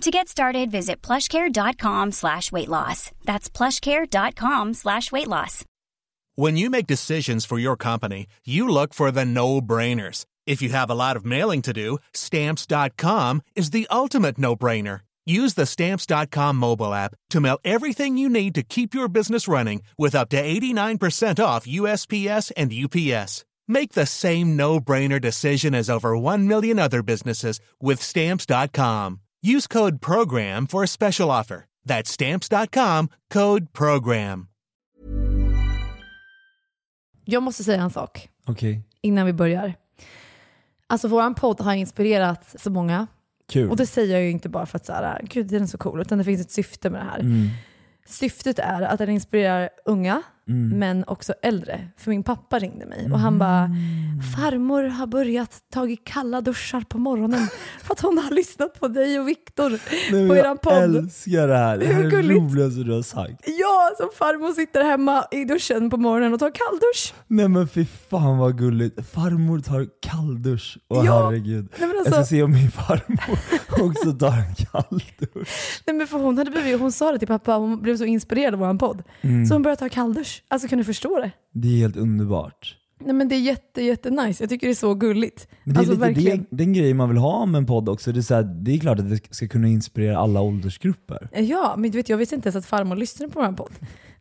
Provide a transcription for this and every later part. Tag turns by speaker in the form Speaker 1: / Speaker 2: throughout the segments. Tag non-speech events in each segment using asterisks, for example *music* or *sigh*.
Speaker 1: To get started, visit plushcare.com slash weight loss. That's plushcare.com slash weight loss.
Speaker 2: When you make decisions for your company, you look for the no-brainers. If you have a lot of mailing to do, stamps.com is the ultimate no-brainer. Use the stamps.com mobile app to mail everything you need to keep your business running with up to 89% off USPS and UPS. Make the same no-brainer decision as over 1 million other businesses with stamps.com. Use code PROGRAM for a special offer. That's stamps.com, code PROGRAM.
Speaker 3: Jag måste säga en sak
Speaker 4: Okej,
Speaker 3: innan vi börjar. Alltså våran podd har inspirerat så många.
Speaker 4: kul.
Speaker 3: Och det säger jag ju inte bara för att så här, gud den är så cool, utan det finns ett syfte med det här.
Speaker 4: Mm.
Speaker 3: Syftet är att den inspirerar unga,
Speaker 4: Mm.
Speaker 3: men också äldre. För min pappa ringde mig och han bara, farmor har börjat tagit kalla duschar på morgonen för att hon har lyssnat på dig och Viktor på eran
Speaker 4: jag
Speaker 3: podd.
Speaker 4: älskar det här. Det här är det roligaste du har sagt.
Speaker 3: Ja, som farmor sitter hemma i duschen på morgonen och tar kalldusch.
Speaker 4: Nej men fy fan vad gulligt. Farmor tar kalldusch. Åh
Speaker 3: Ja.
Speaker 4: herregud.
Speaker 3: Nej, men
Speaker 4: Jag ska
Speaker 3: alltså,
Speaker 4: se om min farmor *laughs* också tar en kalldusch.
Speaker 3: nej, men för hon, hade blivit, hon sa det till pappa, hon blev så inspirerad av vår podd.
Speaker 4: Mm.
Speaker 3: Så hon började ta kalldusch. Alltså kan du förstå det?
Speaker 4: Det är helt underbart.
Speaker 3: Nej men det är jätte, jätte nice. Jag tycker det är så gulligt.
Speaker 4: Men det är
Speaker 3: alltså
Speaker 4: lite
Speaker 3: verkligen.
Speaker 4: det, den grejen man vill ha med en podd också. Det är, så här, det är klart att det ska kunna inspirera alla åldersgrupper.
Speaker 3: Ja, men du vet, jag visste inte ens att farmor lyssnade på vår podd.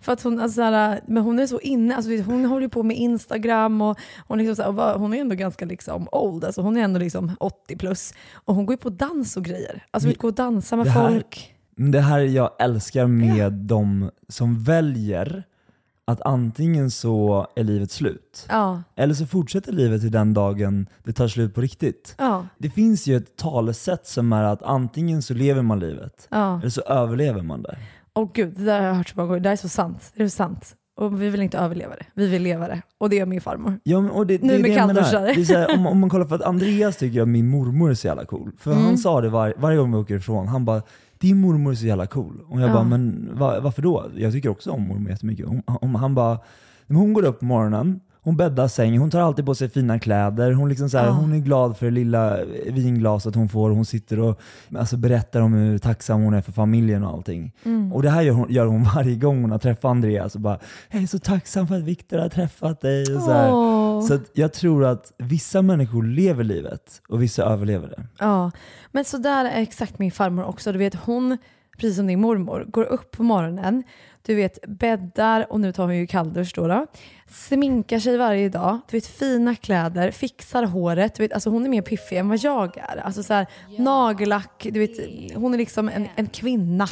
Speaker 3: För att hon, alltså, såhär, men hon är så inne, alltså, vet, hon håller ju på med Instagram och hon, liksom, och var- hon är ändå ganska liksom, old, alltså, hon är ändå liksom 80 plus. Och hon går ju på dans och grejer. Alltså vi går och dansar med
Speaker 4: Det här-
Speaker 3: folk.
Speaker 4: Det här jag älskar med de som väljer att antingen så är livet slut,
Speaker 3: Ja,
Speaker 4: eller så fortsätter livet till den dagen det tar slut på riktigt.
Speaker 3: ja,
Speaker 4: Det finns ju ett talesätt som är att antingen så lever man livet,
Speaker 3: ja.
Speaker 4: eller så överlever man det.
Speaker 3: Åh gud, det där har jag hört så många gånger. Det där är så sant. Det är så sant. Och vi vill inte överleva det. Vi vill leva det. Och det gör min farmor.
Speaker 4: Ja, men, och det,
Speaker 3: Nu
Speaker 4: det är
Speaker 3: med
Speaker 4: det jag menar.
Speaker 3: kallduschar.
Speaker 4: Det är så här, om, om man kollar för att Andreas tycker att min mormor är så jävla cool. För
Speaker 3: Mm.
Speaker 4: han sa det var, varje gång vi åker ifrån, han bara din mormor är så jävla cool. Och jag
Speaker 3: Ja.
Speaker 4: bara, men va, varför då? Jag tycker också om mormor jättemycket. Hon, hon, han bara, hon går upp på morgonen, hon bäddar sängen, hon tar alltid på sig fina kläder, hon, liksom så här,
Speaker 3: Ja.
Speaker 4: hon är glad för det lilla vinglaset hon får, hon sitter och alltså, berättar om hur tacksam hon är för familjen och allting.
Speaker 3: Mm.
Speaker 4: Och det här gör hon, gör hon *laughs* varje gång hon har träffat Andreas och bara, jag är så tacksam för att Viktor har träffat dig. Och så. Så att jag tror att vissa människor lever livet och vissa överlever det.
Speaker 3: Ja, men så där är exakt min farmor också. Du vet, hon, precis som din mormor, går upp på morgonen, du vet, bäddar och nu tar hon ju kalldusch då, då. Sminkar sig varje dag, du vet, fina kläder, fixar håret. Du vet, alltså hon är mer piffig än vad jag är. Alltså så här, nagellack, du vet, hon är liksom en, en kvinna.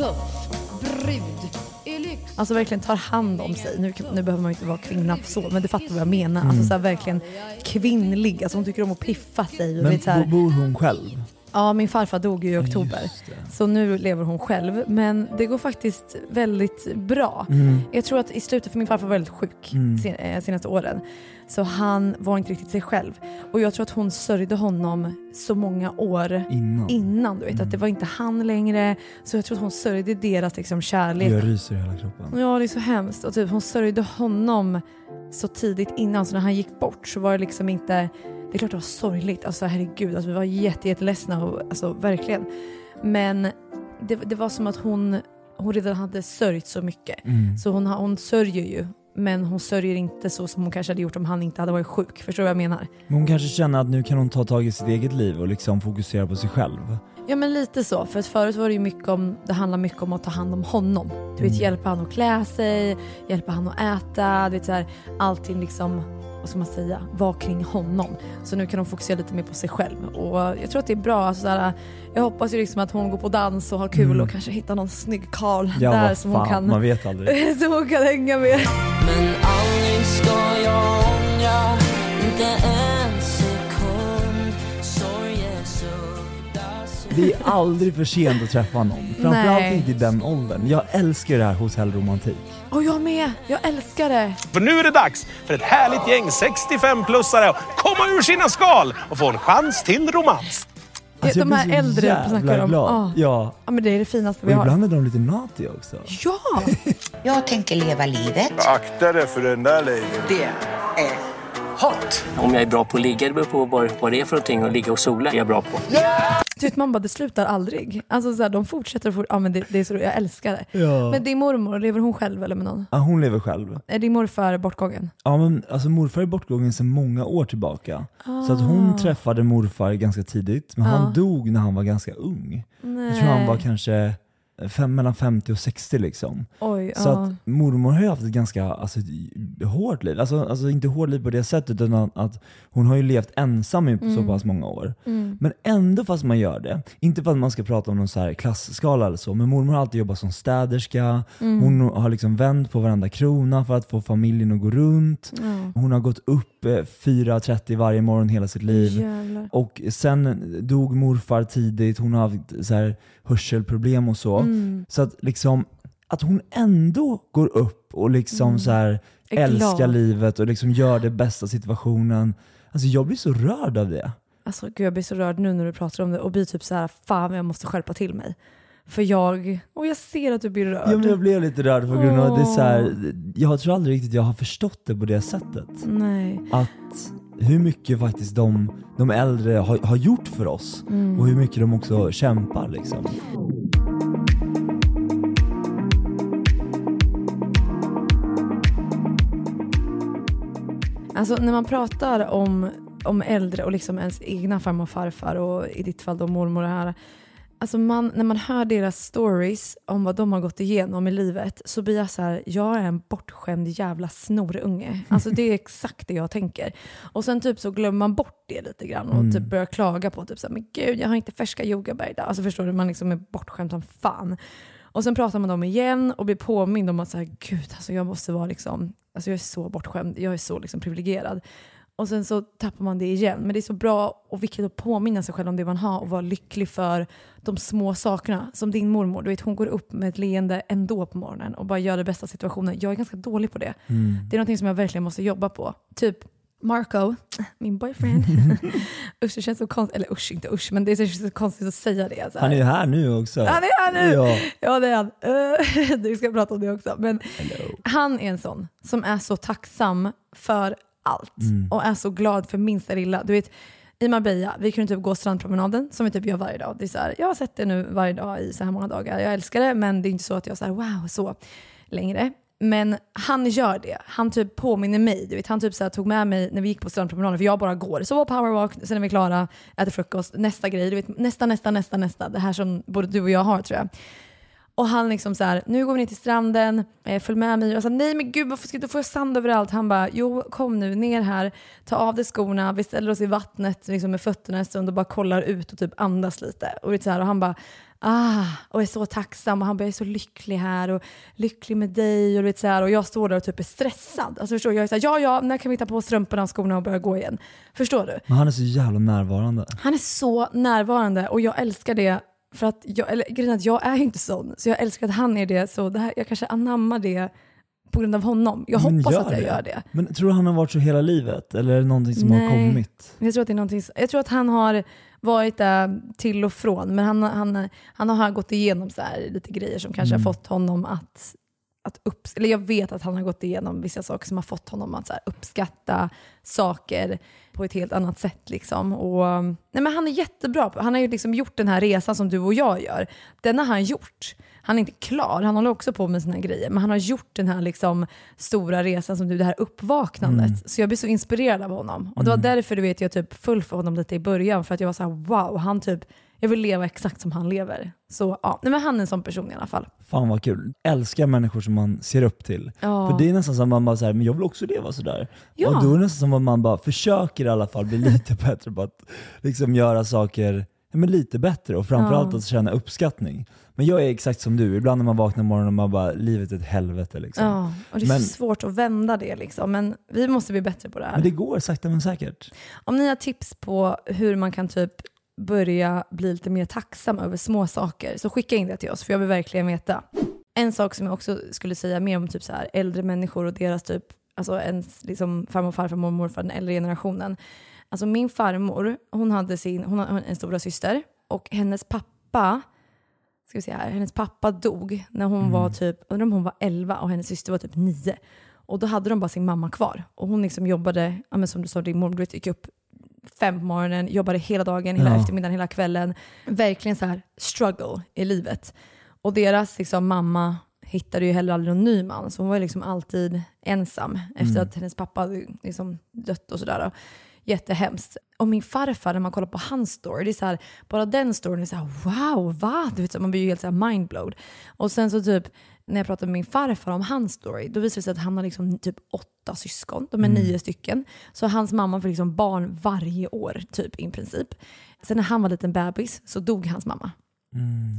Speaker 3: Alltså verkligen tar hand om sig. Nu, nu behöver man ju inte vara kvinna så, men du fattar vad jag menar. Alltså så här, verkligen kvinnlig. Alltså hon tycker om att piffa sig. Och
Speaker 4: Men
Speaker 3: vet, så här,
Speaker 4: bo- bor hon själv?
Speaker 3: Ja, min farfar dog ju i oktober. Så nu lever hon själv. Men det går faktiskt väldigt bra.
Speaker 4: Mm.
Speaker 3: Jag tror att i slutet, för min farfar var väldigt sjuk
Speaker 4: Mm.
Speaker 3: sen, eh, senaste åren. Så han var inte riktigt sig själv. Och jag tror att hon sörjde honom så många år
Speaker 4: Innan.
Speaker 3: innan. Du vet, att det var inte han längre. Så jag tror att hon sörjde deras liksom, kärlek.
Speaker 4: Jag ryser i hela kroppen.
Speaker 3: Ja, det är så hemskt. Och typ, hon sörjde honom så tidigt innan, så när han gick bort så var det liksom inte... Det är klart det var sorgligt, alltså herregud, alltså, vi var jätte, jätteledsna, och, alltså verkligen. Men det, det var som att hon, hon redan hade sörjt så mycket.
Speaker 4: Mm.
Speaker 3: Så hon, hon sörjer ju, men hon sörjer inte så som hon kanske hade gjort om han inte hade varit sjuk. Förstår du vad jag menar?
Speaker 4: Men hon kanske känner att nu kan hon ta tag i sitt eget liv och liksom fokusera på sig själv.
Speaker 3: Ja men lite så, för att förut var det ju mycket om, det handlar mycket om att ta hand om honom. Du vet
Speaker 4: Mm.
Speaker 3: hjälpa honom att klä sig, hjälpa honom att äta, du vet så här, allting liksom, vad ska man säga, var kring honom. Så nu kan hon fokusera lite mer på sig själv. Och jag tror att det är bra, alltså så här, jag hoppas ju liksom att hon går på dans och har kul
Speaker 4: Mm.
Speaker 3: och kanske hittar någon snygg karl
Speaker 4: Ja
Speaker 3: där som
Speaker 4: fan,
Speaker 3: hon, kan,
Speaker 4: man vet aldrig. *laughs*
Speaker 3: som hon kan hänga med.
Speaker 5: Men aldrig ska jag ångra, inte en
Speaker 4: Det är aldrig för sent att träffa någon. Framförallt
Speaker 3: Nej.
Speaker 4: inte i den åldern. Jag älskar det här hotellromantik.
Speaker 3: Och jag med, jag älskar det.
Speaker 6: För nu är det dags för ett härligt gäng 65-plussare att komma ur sina skal och få en chans till romans.
Speaker 4: Alltså,
Speaker 3: de här äldre snackar om.
Speaker 4: glad.
Speaker 3: Ja.
Speaker 4: Ja.
Speaker 3: Men det är det finaste
Speaker 4: Och
Speaker 3: vi har.
Speaker 4: ibland är de lite naughty också.
Speaker 3: Ja! *laughs*
Speaker 7: Jag tänker leva livet.
Speaker 8: Akta dig för den där lady.
Speaker 9: Det är hot. Om jag är bra på att ligga, det beror på vad, det är för någonting. Att ligga och sola är jag bra på.
Speaker 3: Du vet man bara, det slutar aldrig. Alltså så här, de fortsätter och fort, ja men det, det är så, jag älskar det.
Speaker 4: Ja.
Speaker 3: Men din mormor, lever hon själv eller med någon?
Speaker 4: Ja, hon lever själv.
Speaker 3: Är din morfar bortgången?
Speaker 4: Ja, men alltså morfar är bortgången sedan många år tillbaka. Så att
Speaker 3: Ah.
Speaker 4: hon träffade morfar ganska tidigt, men han dog när han var ganska ung. Jag tror han var kanske fem, mellan 50 och 60 liksom.
Speaker 3: Oj,
Speaker 4: Så
Speaker 3: ja.
Speaker 4: att mormor har ju haft ett ganska alltså, hårt liv. Alltså, alltså inte hårt liv på det sättet, utan att, hon har ju levt ensam i
Speaker 3: Mm.
Speaker 4: så pass många år. Men ändå fast man gör det, inte för att man ska prata om någon så här klassskala eller så, men mormor har alltid jobbat som städerska,
Speaker 3: Mm.
Speaker 4: hon har liksom vänt på varenda krona för att få familjen att gå runt. Hon har gått upp eh, 4.30 varje morgon hela sitt liv.
Speaker 3: Jävlar.
Speaker 4: Och sen dog morfar tidigt, hon har haft så här hörselproblem och så.
Speaker 3: Mm.
Speaker 4: Så att liksom, att hon ändå går upp och liksom så här
Speaker 3: Mm. Är
Speaker 4: älskar
Speaker 3: glad.
Speaker 4: livet och liksom gör det bästa situationen. Alltså jag blir så rörd av det.
Speaker 3: Alltså gud jag blir så rörd nu när du pratar om det och blir typ så här, fan jag måste skärpa till mig. För jag, och jag ser att du blir rörd.
Speaker 4: Ja, men jag blev lite rörd på grund av att det är så här, jag tror aldrig riktigt jag har förstått det på det sättet.
Speaker 3: Nej.
Speaker 4: Att hur mycket faktiskt de, de äldre har, har gjort för oss
Speaker 3: Mm.
Speaker 4: och hur mycket de också kämpar liksom.
Speaker 3: Alltså när man pratar om, om äldre och liksom ens egna farmor och farfar och i ditt fall då mormor och här. Alltså man, när man hör deras stories om vad de har gått igenom i livet så blir jag så här, jag är en bortskämd jävla snorunge. Alltså det är exakt det jag tänker. Och sen typ så glömmer man bort det lite grann och typ börjar klaga på typ så här, men gud jag har inte färska jordgubbar idag. Alltså förstår du, man liksom är bortskämd som fan. Och sen pratar man om dem igen och blir påmind om att så här, gud alltså jag måste vara liksom, alltså jag är så bortskämd, jag är så liksom privilegierad. Och sen så tappar man det igen. Men det är så bra och viktigt att påminna sig själv om det man har och vara lycklig för de små sakerna. Som din mormor, du vet hon går upp med ett leende ändå på morgonen och bara gör det bästa av situationen. Jag är ganska dålig på det. Det är någonting som jag verkligen måste jobba på. Typ Marco, min boyfriend. *laughs* usch, det känns så konstigt, eller usch, inte usch, men det känns så konstigt att säga det. Så här.
Speaker 4: Han är ju här nu också.
Speaker 3: Han är här nu!
Speaker 4: Ja.
Speaker 3: Ja, det är han. Eh, *laughs* du ska prata om det också. Men han är en sån som är så tacksam för allt och är så glad för minsta lilla. Du vet, i Marbella, vi kunde typ gå strandpromenaden som vi typ gör varje dag. Det är så här, jag har sett det nu varje dag i så här många dagar. Jag älskar det, men det är inte så att jag säger wow, så längre. Men han gör det. Han typ påminner mig. Du vet, han typ så här tog med mig när vi gick på strandpromenaden, för jag bara går. Så var powerwalk, sen är vi klara, äter frukost, nästa grej. Du vet, nästa, nästa, nästa, nästa. Det här som både du och jag har tror jag. Och han liksom så här, nu går vi ner till stranden, eh, följ med mig. Och jag sa, nej men gud varför ska du få sand överallt? Han bara, jo kom nu ner här, ta av dig skorna, vi ställer oss i vattnet liksom med fötterna en stund och bara kollar ut och typ andas lite. Och, det så här, och han bara, ah, och är så tacksam och han bara, jag är så lycklig här och lycklig med dig. Och, vet, så här, och jag står där och typ är stressad. Alltså förstår du? Jag är så här, ja ja, när kan vi ta på strumporna och skorna och börja gå igen? Förstår du?
Speaker 4: Men han är så jävla närvarande.
Speaker 3: Han är så närvarande och jag älskar det för att jag, eller grejen att jag är inte sån, så jag älskar att han är det, så det här, jag kanske anammar det på grund av honom. Jag
Speaker 4: Men
Speaker 3: hoppas att jag
Speaker 4: det.
Speaker 3: gör det.
Speaker 4: Men tror du han har varit så hela livet? Eller är det någonting som har
Speaker 3: Nej.
Speaker 4: kommit?
Speaker 3: Jag tror att det är någonting, jag tror att han har varit där till och från, men han, han, han har gått igenom så lite grejer som kanske
Speaker 4: Mm.
Speaker 3: har fått honom att, att upps- eller jag vet att han har gått igenom vissa saker som har fått honom att så uppskatta saker på ett helt annat sätt. Liksom. Och, nej men han är jättebra Han har ju liksom gjort den här resan som du och jag gör. Den har han gjort. Han är inte klar, han håller också på med sina grejer, men han har gjort den här liksom stora resan som du, det här uppvaknandet. Så jag blir så inspirerad av honom. Och det var därför du vet jag typ föll för honom lite i början, för att jag var så här: wow, han typ, jag vill leva exakt som han lever. Så ja, nej, men han är en sån person i alla fall.
Speaker 4: Fan vad kul. Älskar människor som man ser upp till.
Speaker 3: Ja.
Speaker 4: För det är nästan som att man bara säger men jag vill också leva sådär.
Speaker 3: Ja.
Speaker 4: Och då är det nästan som att man bara försöker i alla fall bli *laughs* lite bättre på att liksom göra saker men lite bättre och framförallt
Speaker 3: Ja.
Speaker 4: att känna uppskattning. Men jag är exakt som du, ibland när man vaknar morgonen och man bara, livet är ett helvete liksom.
Speaker 3: Ja, och det är
Speaker 4: Men-
Speaker 3: så svårt att vända det liksom, men vi måste bli bättre på det här.
Speaker 4: Men det går sakta men säkert.
Speaker 3: Om ni har tips på hur man kan typ börja bli lite mer tacksam över små saker så skicka in det till oss för jag vill verkligen veta. En sak som jag också skulle säga mer om typ så här, äldre människor och deras typ, alltså ens liksom farmor, farfar, mormor, morfar, den äldre generationen. Alltså min farmor, hon hade sin, hon har en stora syster och hennes pappa, ska vi se här, hennes pappa dog när hon var typ, undrar om hon var 11 och hennes syster var typ 9. Och då hade de bara sin mamma kvar. Och hon liksom jobbade, ja, men som du sa, din mormor gick upp fem på morgonen, jobbade hela dagen, hela
Speaker 4: Ja.
Speaker 3: eftermiddagen, hela kvällen. Verkligen så här struggle i livet. Och deras liksom, mamma hittade ju heller aldrig någon ny man, så hon var ju liksom alltid ensam efter att hennes pappa liksom dött och sådär. Jättehemskt. Och min farfar, när man kollar på hans story, det är så här, bara den storyn är så här, wow, va? Du vet, så man blir ju helt så här mindblowed. Och sen så typ, när jag pratade med min farfar om hans story, då visade det sig att han har liksom typ åtta syskon, de är nio stycken. Så hans mamma får liksom barn varje år, typ i princip. Sen när han var liten bebis så dog hans mamma.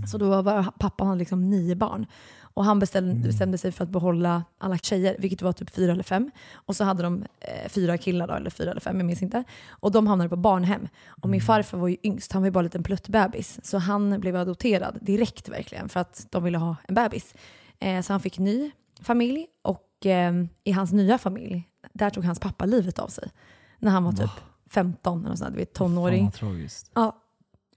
Speaker 3: Så då var pappan hade liksom nio barn. Och han bestämde, bestämde sig för att behålla alla tjejer, vilket var typ fyra eller fem. Och så hade de eh, fyra killar då, eller fyra eller fem, jag minns inte. Och de hamnade på barnhem. Och min farfar var ju yngst, han var ju bara en liten pluttbebis. Så han blev adopterad direkt verkligen, för att de ville ha en bebis. Eh, så han fick ny familj och eh, i hans nya familj, där tog hans pappa livet av sig. När han var typ 15, eller sånt, du vet, tonåring.
Speaker 4: Fan tragiskt.
Speaker 3: Ja.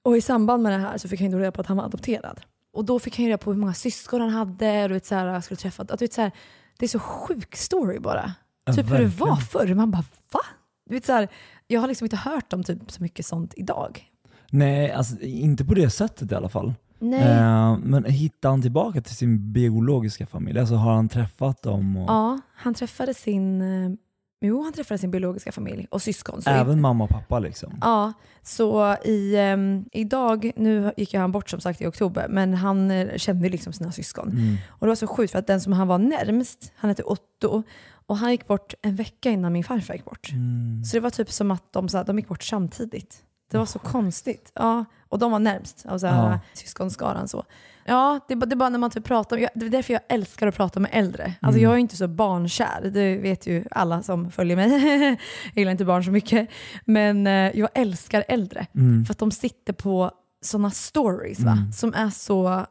Speaker 3: Och i samband med det här så fick han ju reda på att han var adopterad. Och då fick han ju reda på hur många syskon han hade och du vet, så här, skulle träffa. Att, du vet, så här, det är så sjuk story bara.
Speaker 4: Ja,
Speaker 3: typ hur det
Speaker 4: verkligen.
Speaker 3: var förr. Man bara va? Du vet, så här, jag har liksom inte hört om typ så mycket sånt idag.
Speaker 4: Nej, alltså inte på det sättet i alla fall. Eh, men hittar han tillbaka till sin biologiska familj? Alltså har han träffat dem? Och
Speaker 3: Ja, han träffade sin, eh, jo, han träffade sin biologiska familj och syskon.
Speaker 4: Även mamma och pappa liksom?
Speaker 3: Ja, så i, ehm, idag, nu gick han bort som sagt i oktober, men han eh, kände liksom sina syskon.
Speaker 4: Mm.
Speaker 3: Och det var så sjukt för att den som han var närmst, han hette Otto, och han gick bort en vecka innan min farfar gick bort.
Speaker 4: Mm.
Speaker 3: Så det var typ som att de, så här, de gick bort samtidigt. Det var så konstigt. Ja, och de var närmst av så här,
Speaker 4: Ja.
Speaker 3: syskonskaran. Så. Ja, det är, bara, det är bara när man typ pratar, jag, det är därför jag älskar att prata med äldre. Alltså
Speaker 4: Mm.
Speaker 3: jag är ju inte så barnkär, det vet ju alla som följer mig. *laughs* jag gillar inte barn så mycket. Men eh, jag älskar äldre.
Speaker 4: Mm.
Speaker 3: För att de sitter på sådana stories va? som är så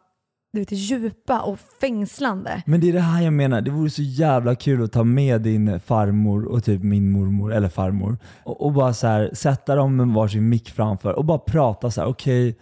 Speaker 3: du vet, djupa och fängslande.
Speaker 4: Men det är det här jag menar, det vore så jävla kul att ta med din farmor och typ min mormor, eller farmor, och, och bara så här, sätta dem med varsin mick framför och bara prata så här: okej,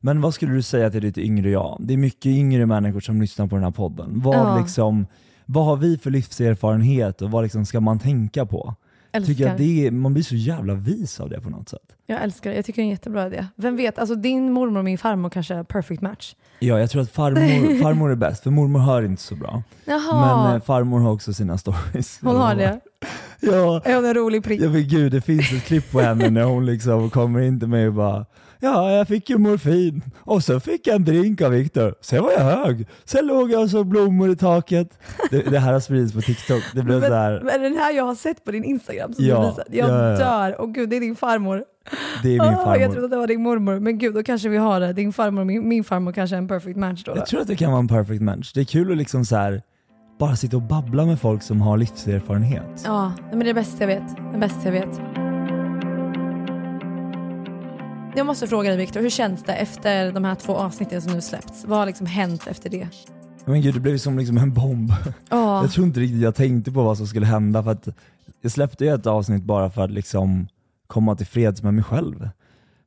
Speaker 4: men vad skulle du säga till ditt yngre jag? Det är mycket yngre människor som lyssnar på den här podden. Vad,
Speaker 3: Ja.
Speaker 4: liksom, vad har vi för livserfarenhet och vad liksom ska man tänka på?
Speaker 3: Älskar.
Speaker 4: Tycker att det är, man blir så jävla vis av det på något sätt.
Speaker 3: Jag älskar det. Jag tycker det är en jättebra idé. Vem vet, alltså din mormor och min farmor kanske är perfect match.
Speaker 4: Ja, jag tror att farmor, *laughs* farmor är bäst, för mormor hör inte så bra.
Speaker 3: Jaha,
Speaker 4: Men eh, farmor har också sina stories.
Speaker 3: hon har det.
Speaker 4: Ja,
Speaker 3: Är hon en rolig prick?
Speaker 4: Ja men gud, det finns ett klipp på henne när hon liksom kommer in till mig och bara Ja, jag fick ju morfin och så fick jag en drink av Viktor. Sen var jag hög. Sen låg jag och så blommor i taket. Det, det här har spridits på TikTok. Det blev
Speaker 3: Men,
Speaker 4: så här,
Speaker 3: men den här jag har sett på din Instagram som
Speaker 4: Ja,
Speaker 3: du visade. Jag
Speaker 4: ja, ja.
Speaker 3: dör. Och gud, det är din farmor.
Speaker 4: det är min
Speaker 3: Ah, jag
Speaker 4: farmor.
Speaker 3: trodde att det var din mormor. Men gud, då kanske vi har det. Din farmor och min, min farmor kanske är en perfect match då.
Speaker 4: Jag tror att det kan vara en perfect match. Det är kul att liksom så här, bara sitta och babbla med folk som har livserfarenhet.
Speaker 3: Ja, men det är det bästa jag vet. Det bästa jag vet. Jag måste fråga dig Viktor, hur känns det efter de här två avsnitten som nu släppts? Vad har liksom hänt efter det?
Speaker 4: Men gud, det blev som liksom en bomb.
Speaker 3: Ja,
Speaker 4: Jag tror inte riktigt jag tänkte på vad som skulle hända för att jag släppte ju ett avsnitt bara för att liksom komma till freds med mig själv.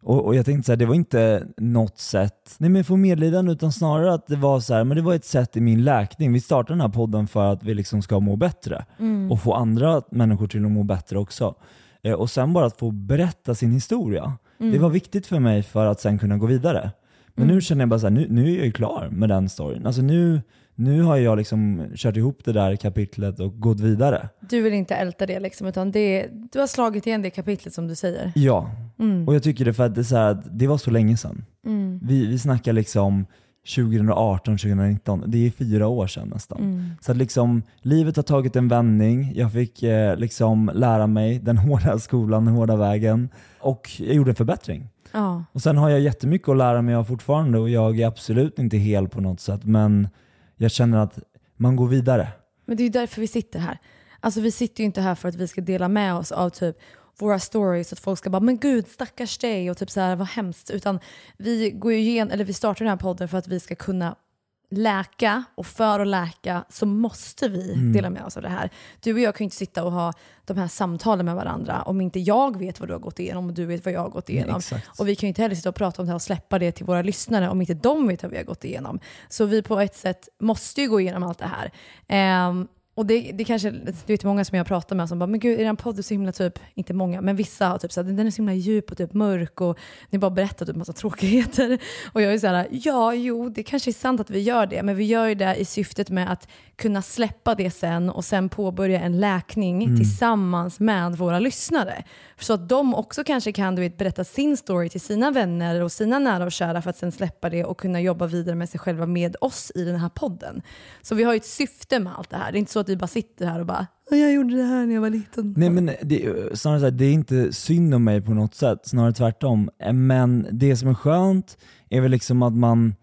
Speaker 4: Och, och jag tänkte så här, det var inte något sätt, nej men få medlidande utan snarare att det var så här, men det var ett sätt i min läkning. Vi startade den här podden för att vi liksom ska må bättre
Speaker 3: Mm.
Speaker 4: och få andra människor till att må bättre också. Eh, och sen bara att få berätta sin historia.
Speaker 3: Mm.
Speaker 4: Det var viktigt för mig för att sen kunna gå vidare. Men nu känner jag bara så här, nu, nu är jag ju klar med den storyn. Alltså nu, nu har jag liksom kört ihop det där kapitlet och gått vidare.
Speaker 3: du vill inte älta det liksom, utan det, du har slagit igen det kapitlet som du säger.
Speaker 4: Ja,
Speaker 3: Mm.
Speaker 4: och jag tycker det för att det, så här, det var så länge sedan.
Speaker 3: Mm.
Speaker 4: Vi, vi snackar liksom 2018, 2019. Det är fyra år sedan nästan.
Speaker 3: Mm.
Speaker 4: Så att liksom, livet har tagit en vändning. Jag fick eh, liksom lära mig den *laughs* hårda skolan, den hårda vägen. Och jag gjorde en förbättring.
Speaker 3: Ja.
Speaker 4: Och sen har jag jättemycket att lära mig av fortfarande och jag är absolut inte hel på något sätt. Men jag känner att man går vidare.
Speaker 3: Men det är ju därför vi sitter här. Alltså vi sitter ju inte här för att vi ska dela med oss av typ våra stories att folk ska bara “men gud stackars dig” och typ så här vad hemskt. Utan vi, går ju igen, eller vi startar den här podden för att vi ska kunna läka och för att läka så måste vi
Speaker 4: Mm.
Speaker 3: dela med oss av det här. Du och jag kan ju inte sitta och ha de här samtalen med varandra om inte jag vet vad du har gått igenom och du vet vad jag har gått igenom.
Speaker 4: exakt.
Speaker 3: och vi kan ju inte heller sitta och prata om det här och släppa det till våra lyssnare om inte de vet vad vi har gått igenom. Så vi på ett sätt måste ju gå igenom allt det här. Ehm, och det, det kanske, du vet många som jag pratar med som bara, men gud är den podden så himla typ, inte många, men vissa har typ så här, den är så himla djup och typ mörk och ni bara berättar typ massa tråkigheter. *laughs* Och jag är så här, ja jo det kanske är sant att vi gör det, men vi gör ju det i syftet med att kunna släppa det sen och sen påbörja en läkning tillsammans med våra lyssnare. Så att de också kanske kan du vet, berätta sin story till sina vänner och sina nära och kära för att sen släppa det och kunna jobba vidare med sig själva med oss i den här podden. Så vi har ju ett syfte med allt det här. Det är inte så att vi bara sitter här och bara "Ja, jag gjorde det här när jag var liten.
Speaker 4: Nej men det, snarare så här, det är inte synd om mig på något sätt, snarare tvärtom. Men det som är skönt är väl liksom att man,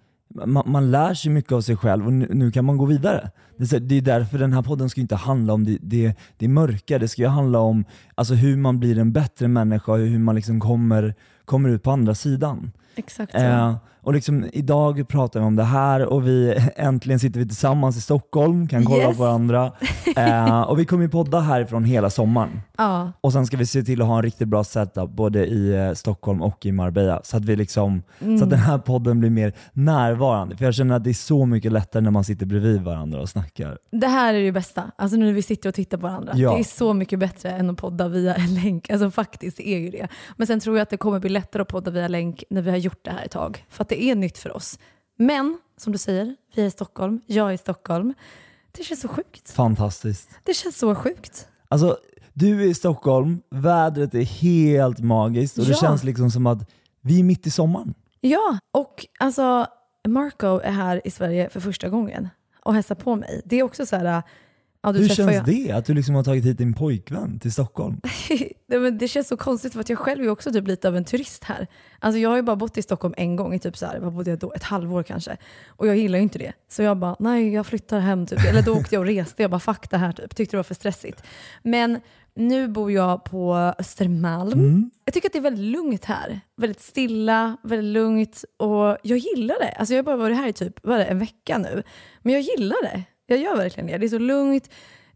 Speaker 4: man, man lär sig mycket av sig själv och nu, nu kan man gå vidare. Det är, så här, det är därför den här podden ska inte handla om det, det, det mörka, det ska ju handla om alltså, hur man blir en bättre människa och hur man liksom kommer, kommer ut på andra sidan.
Speaker 3: Exakt.
Speaker 4: Eh, och liksom, idag pratar vi om det här och vi *laughs* äntligen sitter vi tillsammans i Stockholm, kan kolla
Speaker 3: Yes.
Speaker 4: på varandra. *laughs* Eh, och vi kommer ju podda härifrån hela sommaren.
Speaker 3: ja.
Speaker 4: Och sen ska vi se till att ha en riktigt bra setup både i eh, Stockholm och i Marbella. Så att, vi liksom, så att den här podden blir mer närvarande. För jag känner att det är så mycket lättare när man sitter bredvid varandra och snackar.
Speaker 3: Det här är det bästa. Alltså nu när vi sitter och tittar på varandra.
Speaker 4: Ja.
Speaker 3: Det är så mycket bättre än att podda via en länk. Alltså faktiskt, är ju det. Men sen tror jag att det kommer bli lättare att podda via länk när vi har gjort det här ett tag. För att det är nytt för oss. Men, som du säger, vi är i Stockholm, jag är i Stockholm. Det känns så sjukt.
Speaker 4: Fantastiskt.
Speaker 3: Det känns så sjukt.
Speaker 4: Alltså, du är i Stockholm, vädret är helt magiskt och det
Speaker 3: Ja.
Speaker 4: känns liksom som att vi är mitt i sommaren.
Speaker 3: Ja, och alltså Marco är här i Sverige för första gången och hälsar på mig. Det är också så här, ja, du
Speaker 4: Hur känns
Speaker 3: ju-
Speaker 4: det? Att du liksom har tagit hit din pojkvän till Stockholm? *laughs*
Speaker 3: Nej, men det känns så konstigt för att jag själv är också typ lite av en turist här. Alltså jag har ju bara bott i Stockholm en gång i typ så här, vad bodde jag då? Ett halvår kanske. Och jag gillar ju inte det. Så jag bara, nej jag flyttar hem typ. Eller då åkte jag och reste, jag bara fuck det här typ. Tyckte det var för stressigt. Men nu bor jag på Östermalm. Jag tycker att det är väldigt lugnt här. Väldigt stilla, väldigt lugnt och jag gillar det. Alltså jag har bara varit här i typ, vad det, en vecka nu. Men jag gillar det. Jag gör verkligen det. Det är så lugnt.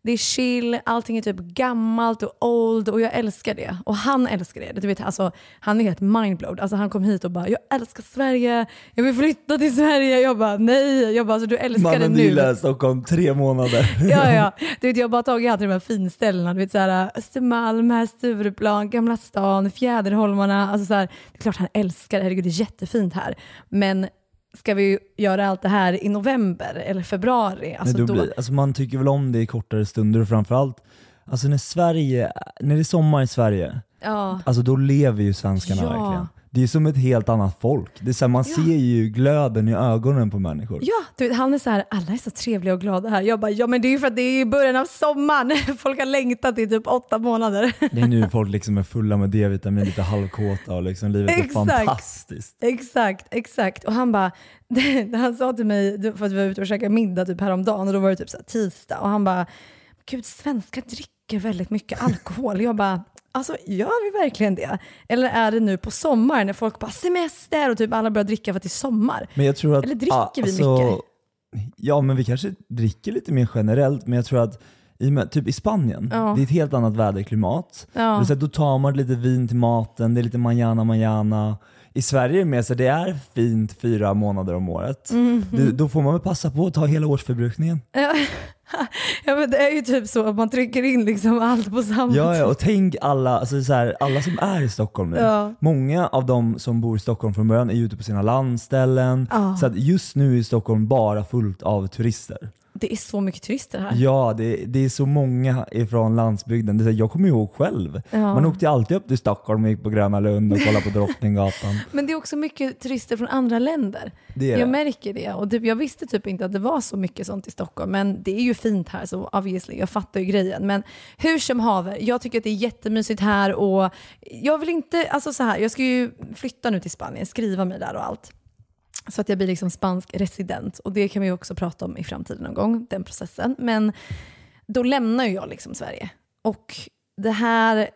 Speaker 3: Det är chill, allting är typ gammalt och old och jag älskar det. Och han älskar det. Du vet, alltså, han är helt mindblowed. Alltså, han kom hit och bara “jag älskar Sverige, jag vill flytta till Sverige”. Jag bara “nej”. Jag bara alltså, “du älskar
Speaker 4: Mannen
Speaker 3: det nu”.
Speaker 4: gillar Stockholm tre månader. *laughs*
Speaker 3: Ja, ja. Du vet, jag har bara tagit alltid de här finställena. Du vet, så här, Östermalm, här, Stureplan, Gamla stan, Fjäderholmarna. Alltså, så här, det är klart han älskar det. Herregud, det är jättefint här. Men ska vi göra allt det här i november eller februari? Alltså,
Speaker 4: Nej, då
Speaker 3: då,
Speaker 4: blir, alltså man tycker väl om det i kortare stunder och framförallt alltså när, Sverige, när det är sommar i Sverige,
Speaker 3: ja.
Speaker 4: alltså då lever ju svenskarna
Speaker 3: Ja.
Speaker 4: verkligen. Det är som ett helt annat folk. Det är så här, man ser ju glöden i ögonen på människor.
Speaker 3: Ja, du han är så här, alla är så trevliga och glada här. Jag bara, ja men det är ju för att det är i början av sommaren. *laughs* Folk har längtat i typ åtta månader.
Speaker 4: Det är nu folk liksom är fulla med D-vitamin, lite halvkåta och liksom livet är
Speaker 3: Exakt.
Speaker 4: fantastiskt.
Speaker 3: exakt, exakt. Och han bara, *laughs* han sa till mig, för att vi var ute och käkade middag typ häromdagen och då var det typ så här tisdag och han bara, gud svenskar dricker väldigt mycket alkohol. Jag bara, alltså gör vi verkligen det? Eller är det nu på sommaren när folk bara semester och typ alla börjar dricka för att det är sommar?
Speaker 4: Men jag tror att,
Speaker 3: Eller dricker
Speaker 4: ah,
Speaker 3: vi
Speaker 4: alltså,
Speaker 3: mycket?
Speaker 4: Ja men vi kanske dricker lite mer generellt, men jag tror att i, typ i Spanien,
Speaker 3: Ja.
Speaker 4: det är ett helt annat väderklimat.
Speaker 3: Ja.
Speaker 4: Så då tar man lite vin till maten, det är lite manjana manjana. I Sverige är det mer så det är fint fyra månader om året.
Speaker 3: Mhm.
Speaker 4: Det, då får man väl passa på att ta hela årsförbrukningen.
Speaker 3: Ja, ja men det är ju typ så att man trycker in liksom allt på samma
Speaker 4: Ja, ja, och tänk alla, alltså så här, alla som är i Stockholm nu.
Speaker 3: Ja.
Speaker 4: Många av de som bor i Stockholm från början är ute på sina landställen.
Speaker 3: Ja.
Speaker 4: Så att just nu är Stockholm bara fullt av turister.
Speaker 3: Det är så mycket turister här.
Speaker 4: Ja, det, det är så många ifrån landsbygden. Det är, jag kommer ihåg själv.
Speaker 3: Ja.
Speaker 4: Man åkte alltid upp till Stockholm och gick på Gröna Lund och kollade på Drottninggatan. *laughs*
Speaker 3: Men det är också mycket turister från andra länder.
Speaker 4: Det är
Speaker 3: jag
Speaker 4: det.
Speaker 3: märker det. Och typ, jag visste typ inte att det var så mycket sånt i Stockholm. Men det är ju fint här så obviously, jag fattar ju grejen. Men hur som haver, jag tycker att det är jättemysigt här och jag vill inte, alltså så här, jag ska ju flytta nu till Spanien, skriva mig där och allt. Så att jag blir liksom spansk resident. Och det kan vi också prata om i framtiden någon gång, den processen. Men då lämnar ju jag liksom Sverige. Och det här,